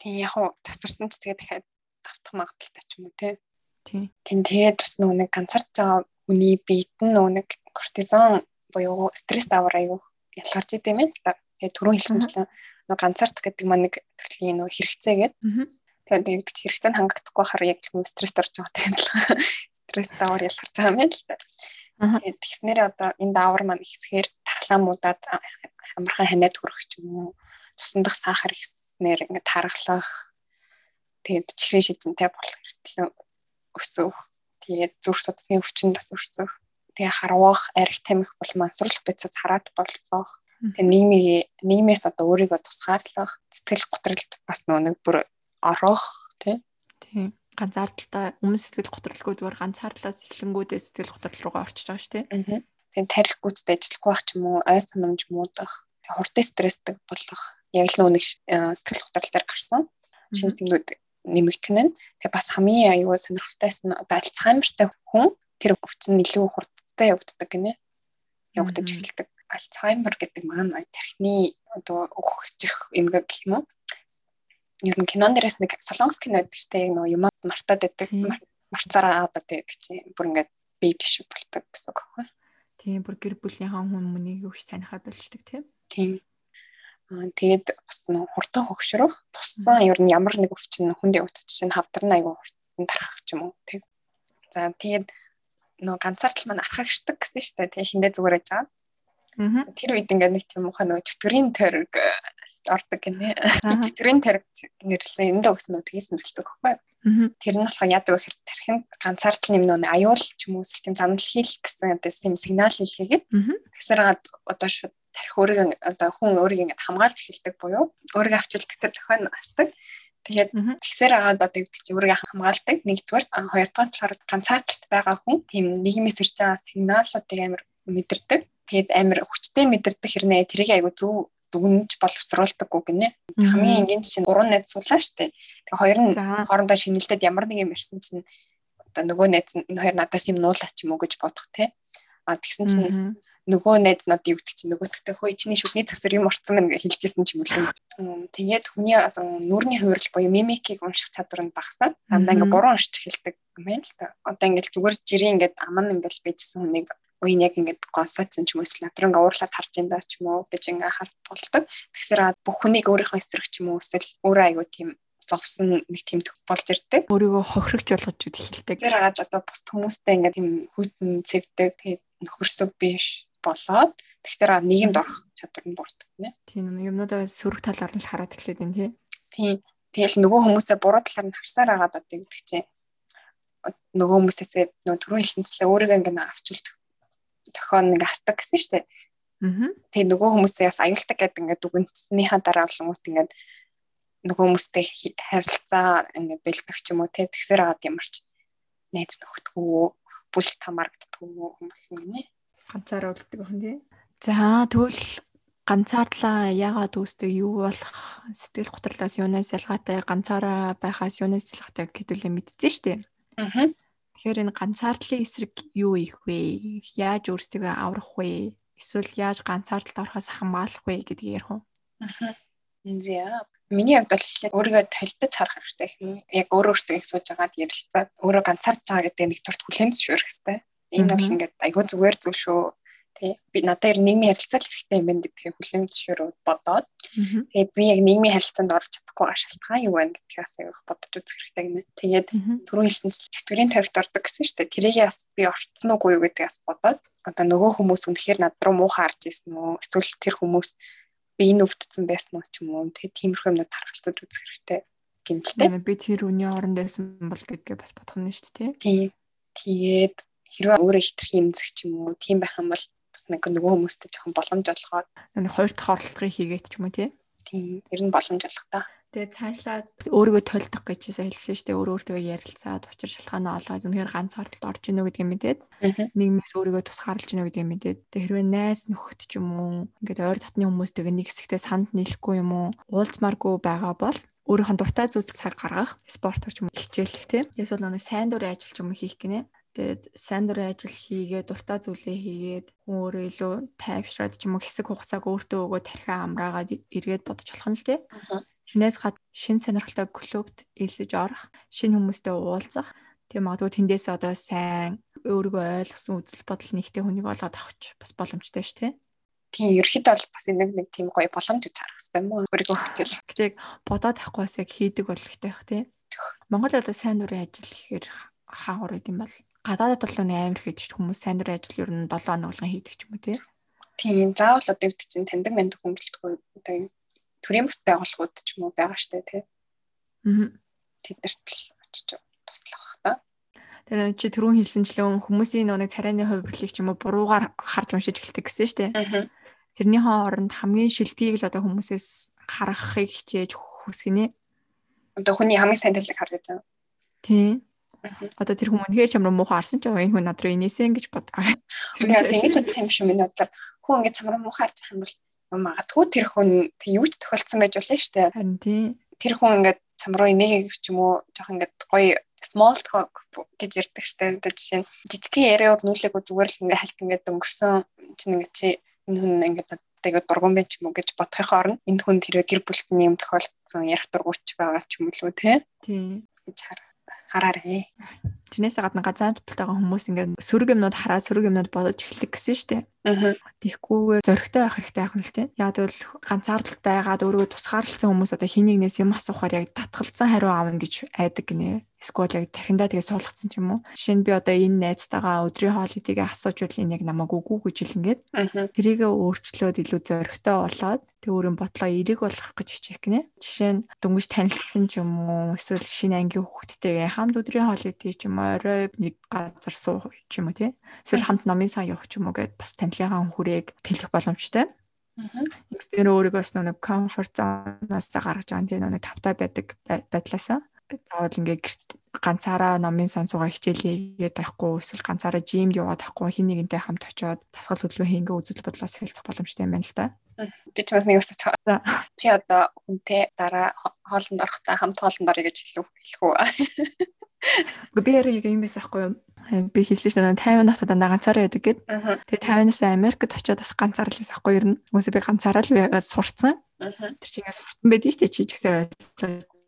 Тийм яг уу тасарсан ч тэгээд дахиад давтах магадaltaй ч юм уу тий. Тийм. Тэгээд бас нөгөө нэг ганцаарч байгаа хүний биед нь нөгөө нэг кортизон буюу стресс давар аягүй ялгарч идэм юм та. Тэгээд түрүүн хэлсэнчлэн нөгөө ганцаарт гэдэг маань нэг төрлийн нөгөө хэрэгцээ гэдэг. Тэгээд нэгдэж хэрэгцээнд хангагдахгүй хараа яг стресс орж байгаа л *laughs* стресс давар ялгарч байгаа юм л та. Тэгээд тэгснээрээ одоо энэ даавар маань ихсгээр тархламуудад амархан ханиад хүрэх ч юм уу цусндах сахар ихснээр ингээд тархлах тэгээд чихрийн шижинтэй болох эрсдэл өсөх тэгээд зүрх судасны өвчин бас өсөх тэгээ харвах арх тамхи бол мансруулах процесс хараат болгох тэгээ нийгмийн нийгмээс одоо өөрийгөө тусгаарлах сэтгэл готролд бас нэг бүр орох тий. Тийм ганцаардалтай өмнө сэтгэл готролгүй зүгээр ганцаардлаас эхлэнгүүдээ сэтгэл готрол руугаа орчиж байгаа шүү. Аа. Тэгээд тарих гүйцэд ажиллахгүй байх ч юм уу, ой санамж муудах, хурдан стресстэй болох яг л нэг э, сэтгэл готрол дээр гарсан. Шинэ тэмдгүүд нэмэгдэх нь. Тэгээд бас хамгийн аюул сонирхолтойс нь одоо альцгеймертэй хүн тэр өвчин илүү хурдтай явагддаг гинэ. Явагдаж эхэлдэг. Альцгеймер гэдэг маань тархины одоо өгчих эмгэг гэх юм уу? ер нь кинон дээрээс нэг солонгос кино гэдэг чинь яг нөгөө юм мартаад байдаг марцаараа аваад байдаг чинь бүр ингээд би биш болдог гэсэн үг аахгүй. Тийм бүр гэр бүлийнхаа хүн мөнийг юуш танихаа болждаг тийм. Тийм. Аа тэгээд бас нэг хурдан хөгшрөх туссан ер нь ямар нэг өвчин хүнд явагдаж чинь хавдарна айгу хурдан тарах ч юм уу тийм. За тэгээд нөгөө ганцаардл маань архагшдаг гэсэн шүү дээ. Тэгээ хиндэ зүгээр байж байгаа. Тэр үед ингээд нэг тийм муухай нөгөө чөтгөрийн тойрог ордог гинэ. Би тэтгэрийн тариг нэрлсэн энэ л өгсөн нөө тгийс нэрлдэг байхгүй. Тэр нь болохоор яадаг вэ гэхээр тархинд ганцаардл нэм нөө аюул ч юм уу тийм занал хийх гэсэн одоо тийм сигнал хийлгээгээд тэгсээр одоо шууд тархи өөрийг одоо хүн өөрийг ингээд хамгаалж эхэлдэг буюу өөрийгөө авчил гэтэр дохион асдаг. Тэгээд тэгсээр агаад одоо юу гэж өөрийгөө хамгаалдаг. Нэгдүгээр хоёрдугаар талаар ганцаардалт байгаа хүн тийм нийгмээс ирж байгаа сигналуудыг амар мэдэрдэг. Тэгээд амар хүчтэй мэдэрдэг хэрнээ тэрийг айгу зөв дүгнж боловсруулдаггүй гинэ. Хамгийн энгийн жишээ нь гурван найз суулаа штэ. Тэгээ хоёр нь хоорондоо шинэлдэд ямар нэг юм ирсэн чинь одоо нөгөө найз нь энэ хоёр надаас юм нуулаач юм уу гэж бодох те. А тэгсэн чинь нөгөө найз над юу гэдэг чинь нөгөөдөгтэй хөөе чиний шүдний төгсөр юм орцсон байна гэж хэлжсэн ч юм уу. Тэгээд хүний нүрийн хувирал буюу мимикийг унших чадвар нь багасаад дандаа ингээ буруу уншиж хэлдэг юм байна л та. Одоо ингээл зүгээр жирийн ингээд аман ингээл байжсэн хүнийг уян яг ингээд гонсоцсон ч юм уу эсвэл ингээ уурлаад харж энэ даа ч юм уу гэж ингээ харт болдог. Тэгсэр бүх хүнийг өөрийнхөө эсрэг ч юм уу эсвэл өөрөө айгуу тийм зовсон нэг тийм төгт болж ирдэг. Өөрийгөө хохирогч болгож үт эхэлдэг. Тэр агаад одоо бус хүмүүстэй ингээ тийм хүйтэн цэвдэг тэгээд нөхөрсөг биш болоод тэгсэр нийгэмд орох чадвар нь буурдаг нэ. Тийм юмнуудаа сөрөг талаар нь хараад эхлэв юм тий. Тийм. Тэгэл нөгөө хүмүүсээ буруу талаар нь харсаар агаад одоо гэдэг чинь нөгөө хүмүүсээс нөгөө түрүү хэлсэнчлээ өөрийгөө ингээ авч үлдэх тохион нэг астаг гэсэн шүү дээ. Аа. Тэгээ нөгөө хүмүүсээ бас аюултай гэдэг ингээд дүгнснийхаа дараа болонгууд ингээд нөгөө хүмүүстэй харилцаа ингээд бэлдэх ч юм уу те тэгсэр аваад ямарч найз нөхдөгүй бүл тамаргддгүй хүмүүс нэ. Ганцаараа үлддэг байх нь тий. За тэгвэл ганцаардлаа яагаад үүсдэг юу болох сэтгэл готрлоос юунаас ялгаатай ганцаараа байхаас юунаас ялгаатай гэдүүлээ мэдчихэж штеп. Аа. Тэгэхээр энэ ганцаардлын эсрэг юу их вэ? Яаж өөрсдөө аврах вэ? Эсвэл яаж ганцаардалд орохоос хамгаалах вэ гэдгийг ярих уу? Аа. Зя. Миний хувьд бол эхлээд өөрийгөө толдож харах хэрэгтэй. Яг өөр өөртөө их сууж агаад ярилцаад өөрөө ганцаарч байгаа гэдэг нэг төрт хүлэн зөвшөөрөх хэрэгтэй. Энэ бол ингээд айгүй зүгээр зүйл шүү тий би надад ер нийгмийн харилцаа хэрэгтэй юм байна гэдгийг хүлээн зөвшөөрөөд бодоод тэгээ би яг нийгмийн харилцаанд орж чадахгүй байгаа шалтгаан юу байна гэдгээс яг бодож үзэх хэрэгтэй гэнэ. Тэгээд түрүү хэлсэн чөтгөрийн тарихт ордог гэсэн шүү дээ. Тэрийг бас би орцсон уугүй юу гэдгээс бодоод одоо нөгөө хүмүүс үнэхээр над руу муухай харж ирсэн үү? Эсвэл тэр хүмүүс би энэ өвдсөн байсан уу ч юм уу? Тэгээд тиймэрхүү юмнууд харгалзаж үзэх хэрэгтэй гинэлтэй. Би тэр үний оронд байсан бол гэдгээ бас бодох нь шүү дээ. Тийм. Тэгээд хэрвээ өөрөө хитрхи имзэх ч юм уу тийм байх юм бол бас нэг нөгөө хүмүүстэй жоохон боломж олгоод нэг хоёр дахь оролдлогыг хийгээд ч юм уу тий. Тийм. Ер нь боломж олох та. Тэгээ цаашлаад өөрийгөө толдох гэж хэлсэн шүү дээ. Өөр өөртөө ярилцаад учир шалтгаанаа олгоод үнэхээр ганцаардалд орж ийнө гэдгийг мэдээд нийгмээс өөрийгөө тусгаарлаж ийнө гэдгийг мэдээд хэрвээ найз нөхөд ч юм уу ингээд ойр дотны хүмүүстэйгээ нэг хэсэгтээ санд нийлэхгүй юм уу уулзмааргүй байгаа бол өөрийнхөө дуртай зүйлс цаг гаргах спорт ч юм уу хичээлэх тийм. Эсвэл нэг сайн дурын ажил ч юм уу хийх гинэ. Тэгээд сайн дурын ажил хийгээд дуртай зүйлээ хийгээд хүн өөрөө илүү тайвшраад ч юм уу хэсэг хугацааг өөртөө өгөө тархиа амраагаад эргээд бодож болох нь л тий. Тэрнээс гад шин сонирхолтой клубт элсэж орох, шин хүмүүстэй уулзах, тийм магадгүй тэндээс одоо сайн өөрийгөө ойлгосон үзэл бодол нэгтэй хүнийг олоод авах бас боломжтой шүү тий. Тийм ерөөхдөө бол бас нэг нэг тийм гоё боломж харах хэрэгтэй юм уу? Өөрийгөө хөгжил. Гэтэ бодоод авахгүй бас яг хийдэг болох хэрэгтэй бах тий. Монгол одоо сайн дурын ажил гэхээр хаагур гэдэм бол гадаадд бол нэг амар хийдэг ч хүмүүс сайн дурын ажил ер нь 7 хоног болгон хийдэг ч юм уу тий. Тийм заавал одоо гэдэг чинь таньдаг мэд хүмүүстгүй одоо төрийн бүс байгууллагууд ч юм уу байгаа штэ тий. Аа. Тэднэрт л очиж туслах бах та. Тэгээ чи түрүүн хэлсэнчлэн хүмүүсийн нэг царайны хувирлыг ч юм уу буруугаар харж уншиж эхэлдэг гэсэн штэ. Аа. Тэрнийхээ оронд хамгийн шилдгийг л одоо хүмүүсээс харахыг хичээж хүсгэнэ. Одоо хүний хамгийн сайн талыг харж байгаа. Тийм. Одоо тэр хүмүүс үнэхээр чамруу муухай харсан ч энэ хүн над руу инээсэн гэж бодгаа. Ингэж юм шиг минь бодлоо. Хүн ингэж чамруу муухай байгаа юм бол магадгүй тэр хүн юу ч тохиолдсон байж болно шүү дээ. Харин тийм. Тэр хүн ингэж чамруу инээгээ ч юм уу жоох ингэж гоё small talk гэж ярьдаг штэ. Одоо жишээ нь жижигхэн яриад нүүлэг зүгээр л ингээ хальт ингээ өнгөрсөн чинь ингээ чи энэ хүн ингээ тэгээд дургуун байж юм уу гэж бодохын оронд энэ хүн тэр гэр бүлтний юм тохиолдсон ярих дургуйч байгаа ч юм уу те. Тийм. гэж хараа 가라래. Тэрнээсээ гадна газар туталтайгаа хүмүүс ингээд сөрөг юмнууд хараад сөрөг юмнууд бодож эхэлдэг гэсэн шүү дээ. Аа. Тэгхгүйгээр зөрөгтэй байх хэрэгтэй байх тийм. Яг бол ганцаардалтай байгаад өөрийгөө тусгаарлалцсан хүмүүс одоо хин нэгнээс юм асуухаар яг татгалзсан хариу аавна гэж айдаг гинэ. Эсвэл яг тархиндаа тэгээ суулгацсан ч юм уу. Жишээ нь би одоо энэ найзтайгаа өдрийн хоолыг асууж үл энэ яг намайг үгүй гэж хэлнгээд. Тэрийгээ өөрчлөөд илүү зөрөгтэй болоод тэг өөрийн бодлоо эерэг болгох гэж хичээх гинэ. Жишээ нь дөнгөж танилцсан ч юм уу эсвэл шинэ ангийн хүүхдтэйгээ хамт өдрийн хоолыг ч юм орой нэг газар суух ч юм уу тий. Эсвэл хамт намын сан явах ч юм уу гэд бас танилгын хүрээг тэлэх боломжтой. Тэгэхээр өөрийгөө бас нэг комфорт зоноос гаргаж байгаа тийм нэг тавтай байдаг байдлаасаа заавал ингээ ганцаараа номын сансуугаа хичээлээгээд байхгүй эсвэл ганцаараа жимд яваад байхгүй хин нэгэнтэй хамт очиод тасгал хөдөлгөөн хийнгээ үзэл бодлоо солилцох боломжтой юм байна л да. Би ч бас нэг усаж байгаа. Чи одоо хүнтэй дараа хоолнд орохдоо хамт хоолнд орё гэж хэлэх үү? Би яг юм байсан байхгүй юу? Би хэлсэн шүү дээ 50 настай дандаа ганцаараа байдаг гэд. Тэгээ 50-наас Америкт очиод бас ганцаараа л байсан байхгүй юу? Үгүй би ганцаараа л сурцсан. Тэр чинь ингээд суртан байдэн шүү дээ чи ч гэсэн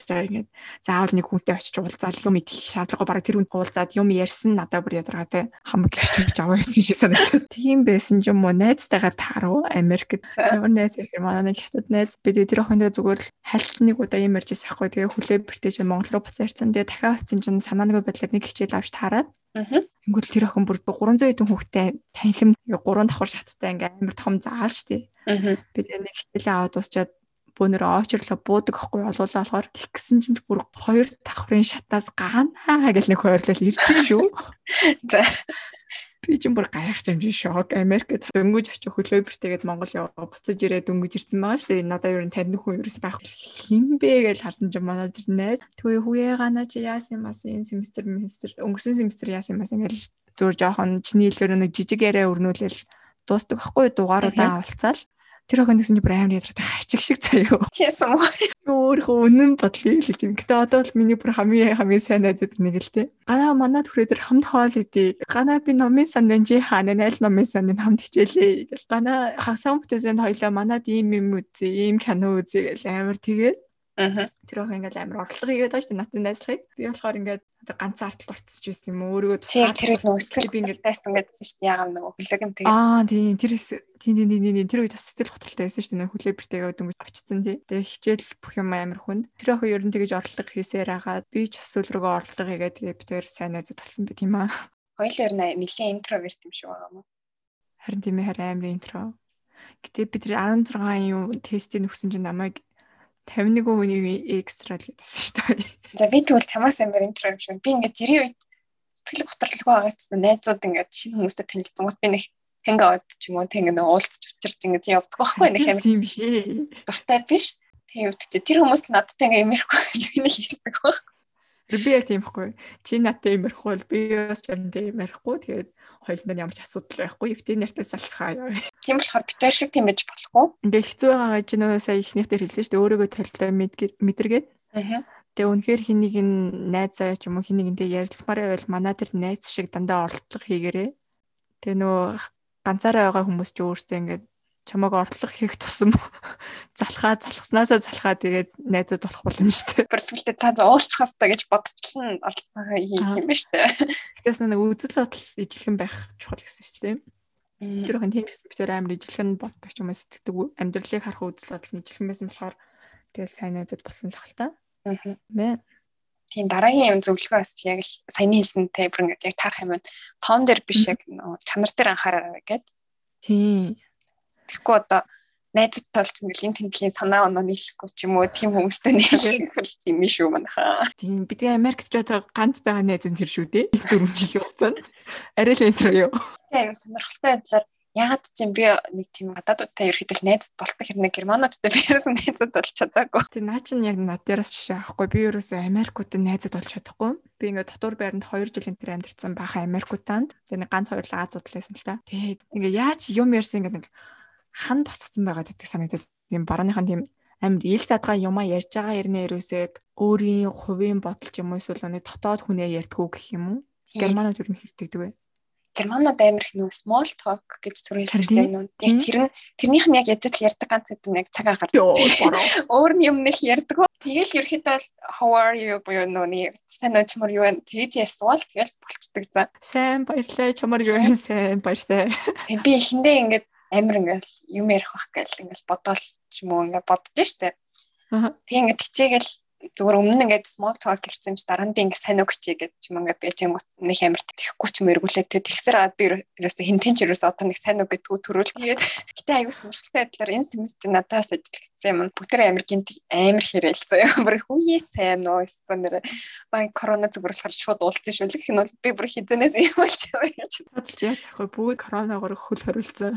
байгаа ингээд заавал нэг хүнтэй очиж уулзаад юм идэх шаардлагагүй. Бараг тэр хүн уулзаад юм ярьсан надад бүр ядаргаатай хамаг гэрч аваа гэсэн шиг санагдав. *laughs* Тийм байсан ч юм уу найзтайгаа тааруу Америкт. *laughs* Ямар найз ихэр манай нэг хятад найз. Бид тэр охиндоо зүгээр л хальт нэг удаа юм ярьжсэн ахгүй. Тэгээ хүлээ бэртэж Монгол руу буцаа ирсэн тэгээ дахиад очсон чинь санааныгүй байдлаар нэг хичээл авч таарад. Тэнгүүл тэр охин бүр 300 хэдэн хүүхдээ танхим 3 давхар шаттай ингээм амар том заал штий. Бид нэг хичээлээ аваад дуусчаад бөөнөр очрлоо буудаг ахгүй олуулаа болохоор тэг гисэн чинь бүр хоёр давхрын шатаас гаанаа гэж нэг хойрлол ирдээ шүү. *laughs* За. Би ч юм бүр гайхаж амжин шок. Америкт дөнгөж очих хөлөө бэртээгээд Монгол яваа буцаж ирээд дөнгөж ирсэн байгаа шүү. Надаа ер нь танд хүн ерөөс байх хин бэ гэж харсан чинь манай тэр найз төвөө хүүе гана чи яасан юм ас энэ семестр семестр өнгөрсөн семестр яасан юм ас ингээл зүгээр жоохон чиний хэлгээр нэг жижиг яриа өрнүүлэл дуустдаг хгүй дугааруудаа авалцаал Тэр охин гэсэн чи бүр амар ядраад хачиг шиг заяа. Чисэн үү? Өөрөө үнэн бодлыг хэлж байна. Гэтэ одоо бол миний бүр хамгийн хамгийн сайн найзууд нэг л дээ. Ганаа манад хүрээ тэр хамт хоол идэг. Ганаа би номын санд энэ хаана найл номын санд хамт хичээлээ гэл. Ганаа хагасан бүтээсэнд хоёлаа манад ийм юм үзье, ийм кино үзье гэл амар тэгээд. Тэр охин ингээл амар орлого хийгээд байгаа шүү дээ натны найзлахыг. Би болохоор ингээд одоо ганцхан арталт орцсож байсан юм өөрийгөө тэр тэр үед нөгөө сэтгэл би ингээд байсан гэдсэн шүү дээ яагаад нөгөө хүлэг юм тэгээ. Аа тийм тэр тийм тийм тийм тэр үед бас сэтгэл хөдлөлтэй байсан шүү дээ хүлээ бэртэйгээ дөнгөж очсон тий. Тэгээ хичээл бүх юм амар хүнд. Тэр охин ер нь тэгэж орлого хийсээр хагаад би ч асуул руугаа орлого хийгээд тэгээ би тэр сайн найзууд болсон би тийм аа. Хоёул ер нь нэлийн интроверт юм шиг байгаа юм. Харин тийм ээ харин амар интро. Гэтэ би тэр 16 юм тестийг өгсөн чинь намайг 51 хүний экстра л гэдсэн шүү дээ. За би тэгвэл чамаас амар интро юм шиг. Би ингээд жирийн үед сэтгэл готрлог байгаа гэсэн найзууд ингээд шинэ хүмүүстэй танилцсан гот би нэг хэнгаут ч юм уу тэг ингээд уулзч учирч ингээд явдаг байхгүй нэг амар тийм биш ээ. Дуртай биш. Тэг үгтэй тэр хүмүүс надтай ингээд имэрхгүй би нэг ярьдаг байхгүй. Би яг тийм байхгүй. Чи надтай имэрхгүй бол би бас чамтай имэрхгүй. Тэгээд хоёуланд ямар ч асуудал байхгүй. Евтэй нэртэй салцгаа яа. Тийм болохоор битэр шиг тийм байж болохгүй. Ингээ хэцүү байгаа гэж нөө сая ихнийх дээр хэлсэн шүү дээ. Өөрийгөө талтай мэдэргээд. Аа. Тэгээ үнэхээр хэнийг н найзаа ч юм уу хэнийг нтэй ярилцмаар байвал манай тэр найз шиг дандаа оролдлого хийгэрээ. Тэгээ нөө ганцаараа байгаа хүмүүс ч өөрсдөө ингээд чамааг ортлох хийх тусам *laughs* залхаа залхаснасаа залхаа тэгээд найзууд болох боломжтой. Бүрсгэлтэй цаа уулзахаас та гэж бодчихлоо ортлогоо хийх юм ба штэ. Гэтээс нэг үзэл бодол ижилхэн байх чухал гэсэн шүү дээ. Тэр хэн тийм гэсэн битэр амар ижилхэн боддог юм сэтгэдэг амьдралыг харах үзэл бодол нь ижилхэн байсан болохоор тэгэл сайн найзууд болсон л хэл та. Аа. Мэ тийм дараагийн юм зөвлөгөө бас яг л саяны хэлсэнтэй бүр ингээд яг тарах юм байна. Тоон дээр биш яг чанар дээр анхаараа гэдэг. Тийм Тэгэхгүй одоо найзад толцсон гэл энэ тэмдгийн санаа оноо нийлэхгүй ч юм уу тийм хүмүүстэй нийлэх хэл юм шүү манайхаа. Тийм бид Америкт ч одоо ганц байгаа найз тэр шүү дээ. Дөрвөн жилийн хугацаанд. Арай л энтро юу. Тийм сонирхолтой байдлаар ягаад ч юм би нэг тийм гадаадуудтай ерөөхдөө найзад болтох хэрнээ германуудтай биесэн найзад болж чадаагүй. Тийм наа чинь яг над дээрээс жишээ авахгүй би ерөөсөө Америкуудад найзад болж чадахгүй. Би ингээд дотор байранд 2 жил энэ төр амьдэрсэн бахан Америкууданд. Тэгээ нэг ганц хоёр л Азууд л байсан л та. Тэгээд ингээд яаж юм ярьсан ингээд хан босгосон байгаа гэдэг санагдаад тийм барууныхан тийм амир ил задгаа юмаа ярьж байгаа ярнэ ерөөсөө өөрийн хувийн бодол ч юм уу эсвэл нэг дотоод хүнээ ярьдгүү гэх юм уу германууд юу хэрдэгдэг вэ германууд амир их нөө small talk гэж хэлсэн юм. Яг тэр нь тэрнийх нь яг язд ярьдаг ганц хэдэн яг цаг агаар. Өөр нь юм нэг ярьдаг. Тэгэл ерөөхдөө бол how are you буюу нөө нэг сайн уу чамар юу вэ? Тэгж ясвал тэгэл болцдог за. Сайн баярлалаа чамар юу вэ? Сайн баярлалаа. Тэг би эхэндээ ингээд амар ингээл юм ярих байх гэл ингээл бодоол ч юм уу ингээд бодож штэ. Тэг ингээд хичээгэл зүгээр өмнө нь ингээд small talk гэсэн чи дараа нь би ингээд сайн үг хичээ гэж юм ингээд байж юм нэг амар тэхгүй ч юм эргүүлээд тэг тэгсэр аваад би ерөөсө хинтэн ч ерөөсө одоо нэг сайн үг гэдгүү төрүүл тэгээд гэтээ аюу сонирхолтой байдлаар энэ семестр надаас ажиллагдсан юм. Бүгд амар гинт амар хэрэлцээ *laughs* бүр хүүе сайн уу эсвэл баг корона зүгээр болохоор шууд уулзсан шүү гэх нь бол би бүр хизэнээс юм болж байгаа гэж. Бодож яах вэ бүгд коронавигоор хөл хорилцсан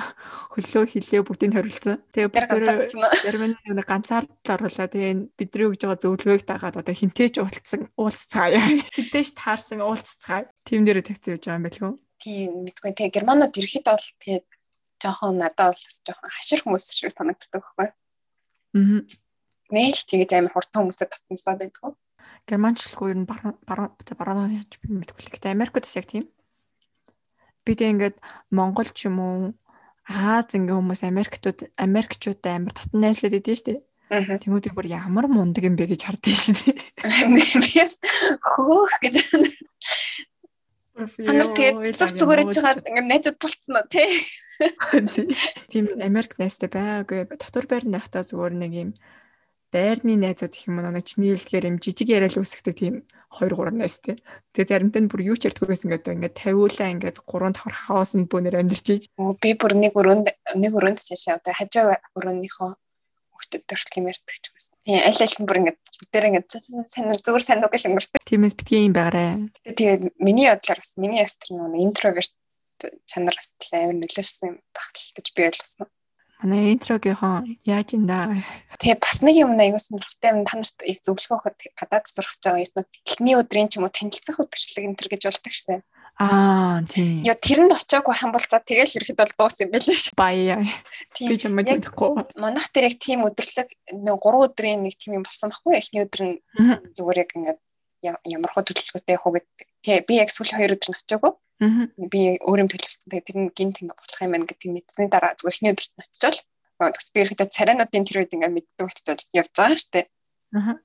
хөлөө хилээ бүгдийг хорилцсан тэгээ бүгд Германы ганцаар л оруулаа тэгээ бидний өгж байгаа зөвлөгөө өрөөг дагаад одоо хинтээч уулцсан уулзцаая. *laughs* Хинтээч таарсан уулзцаая. Тим дээр тавьсан гэж байгаа юм байлгүй. Тийм мэдгүй. Тэгээ германууд ерөөхдөө бол тэгээд жоохон надад бол жоохон хашир хүмүүс шиг санагддаг байхгүй. Аа. Нэг тэгэж амар хурдан хүмүүстэй татнасаад байдгүй. Германчлгүй ер нь баруун гэж би мэдгүй л. Гэтэ Америкт бас яг тийм. Бид ингээд Монгол ч юм уу Аз ингээ хүмүүс Америктууд Америкчуудаа амар татан найзлаад идэв штэ. Тэнгүүд би бүр ямар мундаг юм бэ гэж хардсан шүү дээ. Бияс хөөх гэж. Ханаа тэгээд зүг зүгээр иж байгаа ингээд найзад болцсон уу те. *laughs* Тийм Америк найзтай байгаагүй. Дотор байрны хата зүгээр нэг юм байрны найзууд их юм нэг чинийлгээр юм жижиг яриад үсгдэг тийм 2 3 найзтай. Тэгээ заримтай нь бүр юу ч ярьдаггүй байсан гэдэг ингээд тавиулаа ингээд 3 давхар хаос нь бүүнээр амьдэрч ийж. Оо би бүр нэг өрөөнд нэг өрөөнд цаашаа одоо хажуу өрөөнийхөө хүүхдэд төрөлх юм ярьдаг ч гэсэн. Тийм аль аль нь бүр ингээд бүгдээр ингээд сайн зүгээр сайн үг л өнгөрдөг. Тиймээс битгий юм байгаарэ. Тэгээд миний бодлоор бас миний ястр нэг интроверт чанар бас амар нөлөөлсөн багтал гэж би ойлгосон. Манай интрогийнхон яаж юм да. Тэгээ бас нэг юм аягүй сонирхолтой юм та нарт их зөвлөгөө өгөхөд гадаад сурах гэж байгаа юм. Эхний өдрийн ч юм уу танилцах өдөрчлөг энэ төр гэж болдог шээ. Аа тийм. Яа тэрэнд очиагүй хам бол за тэгэл ирэхэд бол дуус юм байлээ ш. Баяа. Би ч юм мэдэхгүй. Манайх тэр яг тийм өдрлөг нэг 3 өдрийн нэг тийм юм болсон байхгүй эхний өдөр нь зүгээр яг ингээд ямар хөө төлөвлөгөөтэй хөө гэдэг. Тий би яг сүүлийн хоёр өдөр нь очиагүй. Би өөрөм төлөвлөлтөй тэр нь гинт ингээ болох юм байна гэдэг мэдсэний дараа зүгээр эхний өдөрт нь очичвал тэгс би ирэхэд царайнуудын тэр үед ингээ мэддэг болчиход явж байгаа штэ. Аа.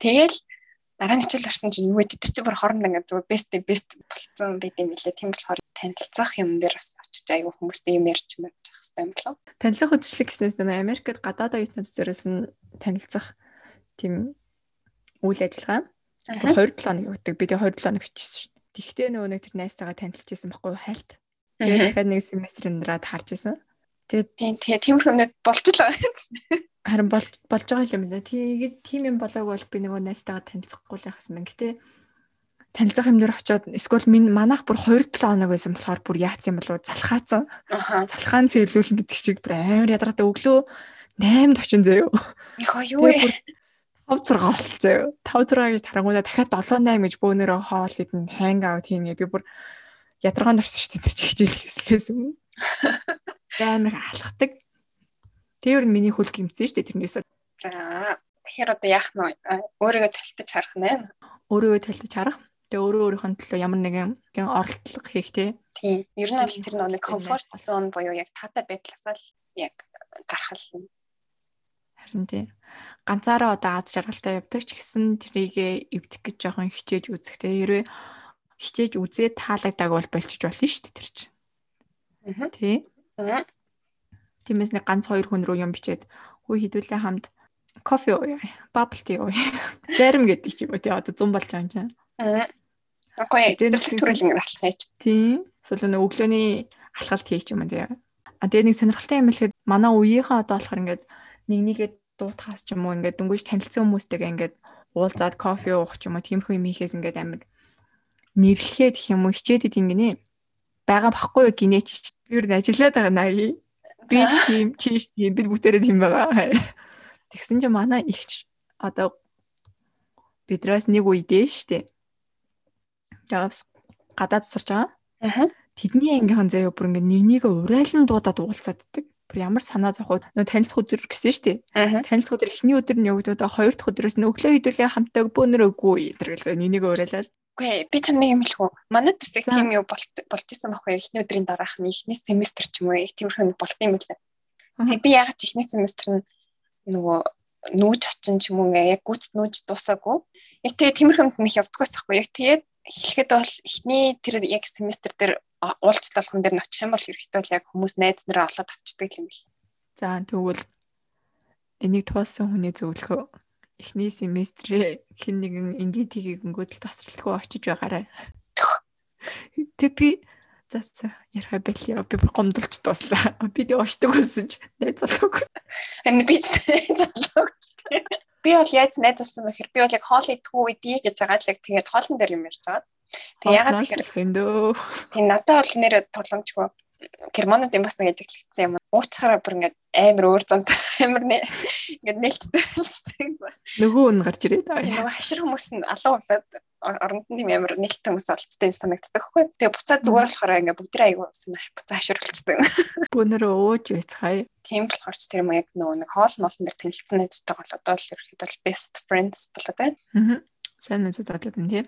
Тэгэл дараа нь хичээл орсон чинь юу гэдэг тэр чинь бүр хооронд ингээд зүгээр best best болцсон байт юм лээ. Тийм болохоор танилцах юм дээр бас очиж аягүй хүмүүстэй юм ярьж мэрч явах хэрэгтэй юм болов. Танилцах үдшилэг гэснээс нөө Америкт гадаад оюутнууд зэрээс нь танилцах тийм үйл ажиллагаа. 27 хоног явдаг. Би тэгээ 27 хоног очижсэн шин. Тэгтээ нөгөө нэг тэр найзтайгаа танилцчихсан байхгүй хальт. Тэгээд дахиад нэг семестрын дараад харж исэн. Тэгээд тийм тэгээ тиймэрхүү юмнууд болж л байгаа харин болж болж байгаа юм байна. Тэгээд тийм юм болоогүй бол би нөгөө найстайгаа танилцахгүй л яхасан байна. Гэтэ танилцах юм дээр очиод эсвэл минь манайх бүр 2-7 хоног байсан болохоор бүр яац юм болов залхаацсан. Залхаан цэрлүүлэн гэдэг чиг бүр амар ядратай өглөө 8-д очин заяа. Яха юу вэ? 5 6 болцоо юу. 5 6 гэж тарангуудаа дахиад 7 8 гэж бөөнөрөө хоол идэн ханг аут хийнэ. Би бүр ядаргаанд орсон шүү дээ тэр чигчил хийсэн. *laughs* Амар алхдаг. Тэр нь миний хөл гимцэн шүү дээ тэрнээс. За тэгэхээр одоо яах нь өөрийгөө талтаж харах нэ. Өөрийгөө талтаж харах. Тэгээ өөрөө өөрийнхөө төлөө ямар нэгэн оролдлого хийх тий. Тийм. Ер нь бол тэр нэг комфорт зон буюу яг таатай байдлаасаа л яг гарах л Харин тий. Ганцаараа одоо аз жаргалтай явдаг ч гэсэн трийгээ эвдэх гэж жоохон хичээж үзэх тий. Хэрвээ хичээж үзээ таалагдаг бол болчих болно шүү дээ тэр чинь. Аа. Тий. Тиймээс нэг ганц хоёр хүн рүү юм бичээд хүү хідүүлээ хамт кофе ууя, bubble tea ууя. Зарим *laughs* гэдэг ч юм уу тий одоо 100 болж байгаа юм чинь. Аа. Гоё зэрлэг төрөл ингэ алхах яач. Тийм. Эсвэл нэг өглөөний алхалт хийч юм тий. А тэгээ нэг сонирхолтой юм хэлэхэд манай үеийнхээ одоо болохоор ингээд нэг нэгээ дуутахаас ч юм уу ингээд дөнгөж танилцсан хүмүүстэйгээ ингээд уулзаад кофе уух ч юм уу тиймэрхүү юм хийхээс ингээд амар нэрлэхэд гэх юм уу хичээдэд ингэнэ. Бага багхгүй гинеч. Би юу ажиллаад байгаа наа би тийм чи тийм бид бүгдээрээ тийм байгаа. Тэгсэн чинь манай ихч одоо бидрээс нэг үедээ штэ. Явс гадаад сурч байгаа. Аа. Тэдний ангийнхан заяа бүр ингээ нэг нэгэ урайлан дуудаад уулзааддаг. Бүр ямар санаа зовход нөө танилцах өдөр гэсэн штэ. Танилцах өдөр эхний өдөр нь өгдөө хоёр дахь өдрөөс нь өглөө хэдүүлээ хамтаа бөөнөрөөгүй тэргээл нэг нэгэ урайлал Үгүй би чам нэг юм хэлэх үү. Манайд бас тийм юу болж исэн байхгүй эхний өдрийн дараах нь эхний семестр ч юм уу их тиймэрхүү болт юм билээ. Тэгээ би яг ч эхний семестр нь нөгөө нүүж очин ч юм уу ингээ яг гүц нүүж дуусаагүй. Яг тэгээ тиймэрхүү нэг явдаг байхгүй. Яг тэгээд эхлэхэд бол эхний тэр яг семестр дээр уулзлалхан дээр нь очих юм бол ерөөхдөө яг хүмүүс найз нараа олоод авчдаг юм бэл. За тэгвэл энийг туулсан хүний зөвлөхөө эхний семестрээ хэн нэгэн ингээд хийгэнгүүд л тасралтгүй очиж байгаарай. Тэг би за за ярих байл яа би бүр гомдолж дуслаа. Би тэг очдог байсан ч найз залууг. Энэ би залууг. Би бол яаж найз болсон бэ гэхээр би бол яг хоол идэхгүй үедий гэж байгаа л яг тэгээд хоолн дээр юм ярьж байгаа. Тэг ягаад тэгэхээр юм дөө. Тэг надад бол нэр тоглоомчгүй германууд юм бас нэг ажиглагдсан юм. Уучхаараа бүр ингээд амар өөр зам *laughs* амар ингээд нээлттэй болчихсон. Нөгөө үн гарч ирээд аа. Нөгөө хашир хүмүүс нь алуу болоод оронд нь амар нээлттэй хүмүүс олцтой юм санагддаг байхгүй. Тэгээ буцаад зүгээр болохоор ингээд бүгд аягүй санаа буцаа хаширлцдаг. *laughs* Бүүнөрөө ууж байцгаая. Тийм болохоор ч тэр юм яг нөгөө нэг хоол моолн дээр танилцсан найзтай бол одоо л ерөөхдөө best friends болоод байна. Аа. Сайн найзууд болоод байна тийм.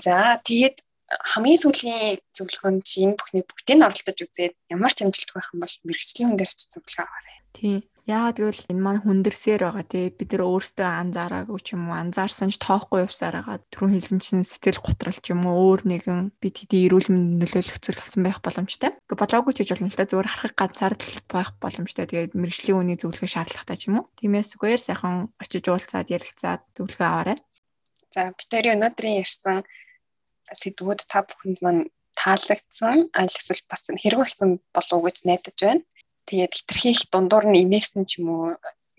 За тэгээд хамгийн сүүлийн зөвлөгөө нь чи энэ бүхний бүгдийг оролдож үзээд ямар ч амжилт байх юм бол мэрэгжлийн хүн дээр очиж зөвлөгөө аваарай. Тийм. Яагаад гэвэл энэ маань хүндэрсээр байгаа тий бид нар өөрсдөө анзаараагүй ч юм уу анзаарсан ч тоохгүй явсаар байгаа түрүүн хэлсэн чинь сэтгэл готрол ч юм уу өөр нэгэн бид хэдий эрүүл мэнд нөлөөлөх зүйл болсон байх боломжтой. Гэхдээ болоогүй ч гэж болно л да зүгээр харахыг ганцаардл байх боломжтой. Тэгээд мэрэгжлийн үний зөвлөгөө шаардлагатай ч юм уу. Тиймээс зүгээр сайхан очиж уулзаад ярилцаад зөвлөгөө аваарай. За бид тэрийн өнөөдрийн ярьсан сэдвүүд та бүхэнд маань таалагдсан аль эсвэл бас хэрэг болсон болов уу гэж найдаж байна. Тэгээд хитрхийх дундуур нь инээсэн ч юм уу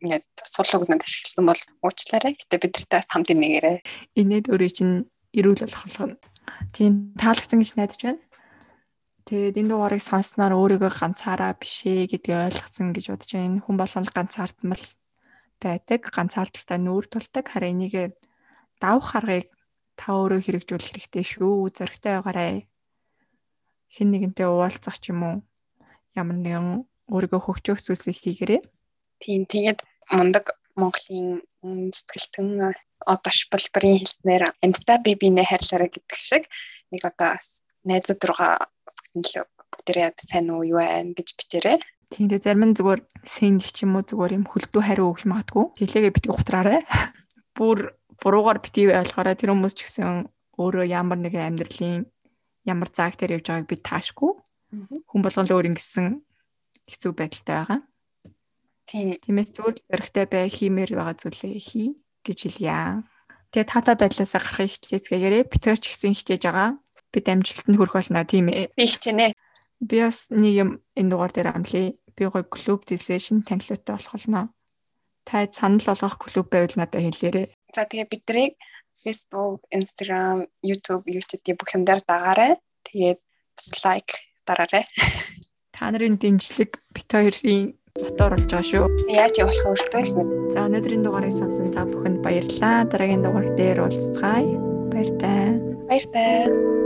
ингээд сул өгнөд ашигласан бол уучлаарай. Гэтэ бид нартай хамт инээгээрэй. Инээд өөрөө чинь эрүүл болох болгоно. Тийм таалагдсан гэж найдаж байна. Тэгээд энэ дугаарыг сонссноор өөрийгөө ганцаараа бишээ гэдгийг ойлгоцсон гэж бодож байна. Хүн болгон ганцаардмал байдаг, ганцаардaltaй нүүр тулдаг. Харин энийг давх аргыг та өөрөө хэрэгжүүлэх хэрэгтэй шүү. Зоригтой байгаарай. хэн нэгэнтэй уулзах ч юм уу ямар нэгэн өөрийгөө хөгжөөх зүйлсийг хийгээрэй. Тийм тэгээд мундаг Монголын сэтгэлтэн одоо шпалбарын хэлснээр амьдтай би бинэ хайрлаарай гэдэг шиг нэг одоо найзууд руугаа бүгднэл бүгдээ сайн уу юу байна гэж бичээрэй. Тийм дээ зарим нь зүгээр сэнг ч юм уу зүгээр юм хөлдөө хариу өгч магадгүй. Хэлээгээ битгий ухтраарай. *laughs* Бүр буруугаар битгий ойлгоорой тэр хүмүүс ч гэсэн өөрөө ямар нэгэн амьдралын ямар зааг дээр явж байгааг би таашгүй. Хүн болгон л өөр ингэсэн хэцүү байдалтай байгаа. Тийм. Тиймээс зүгээр зөрөгтэй бай, хиймээр байгаа зүйлээ хий гэж хэлье. Тэгээ таатай байдлаасаа гарахыг хичээцгээгээрээ битэр ч гэсэн хичээж байгаа. Бид амжилтанд хүрэх болно тийм ээ. Би хичээнэ. Би бас нэг юм энэ дугаар дээр амлая. Би гоё клуб дилсээ шин танилутай болох болно. Та санал болгох клуб байвал надад хэлээрэй. За тэгээ биднийг Facebook, Instagram, YouTube, YouTube бүх юм дээр дагаарай. Тэгээд лайк дараарай. *laughs* Та нарын дэмжлэг бит хоёрын мотор болж байгаа шүү. Яаж явуулах өөртөө л мэд. За өнөөдрийн дугаарыг сонсон та бүхэнд баярлалаа. Дараагийн дугаар дээр уулзцгаая. Баяр таа. Баяр таа.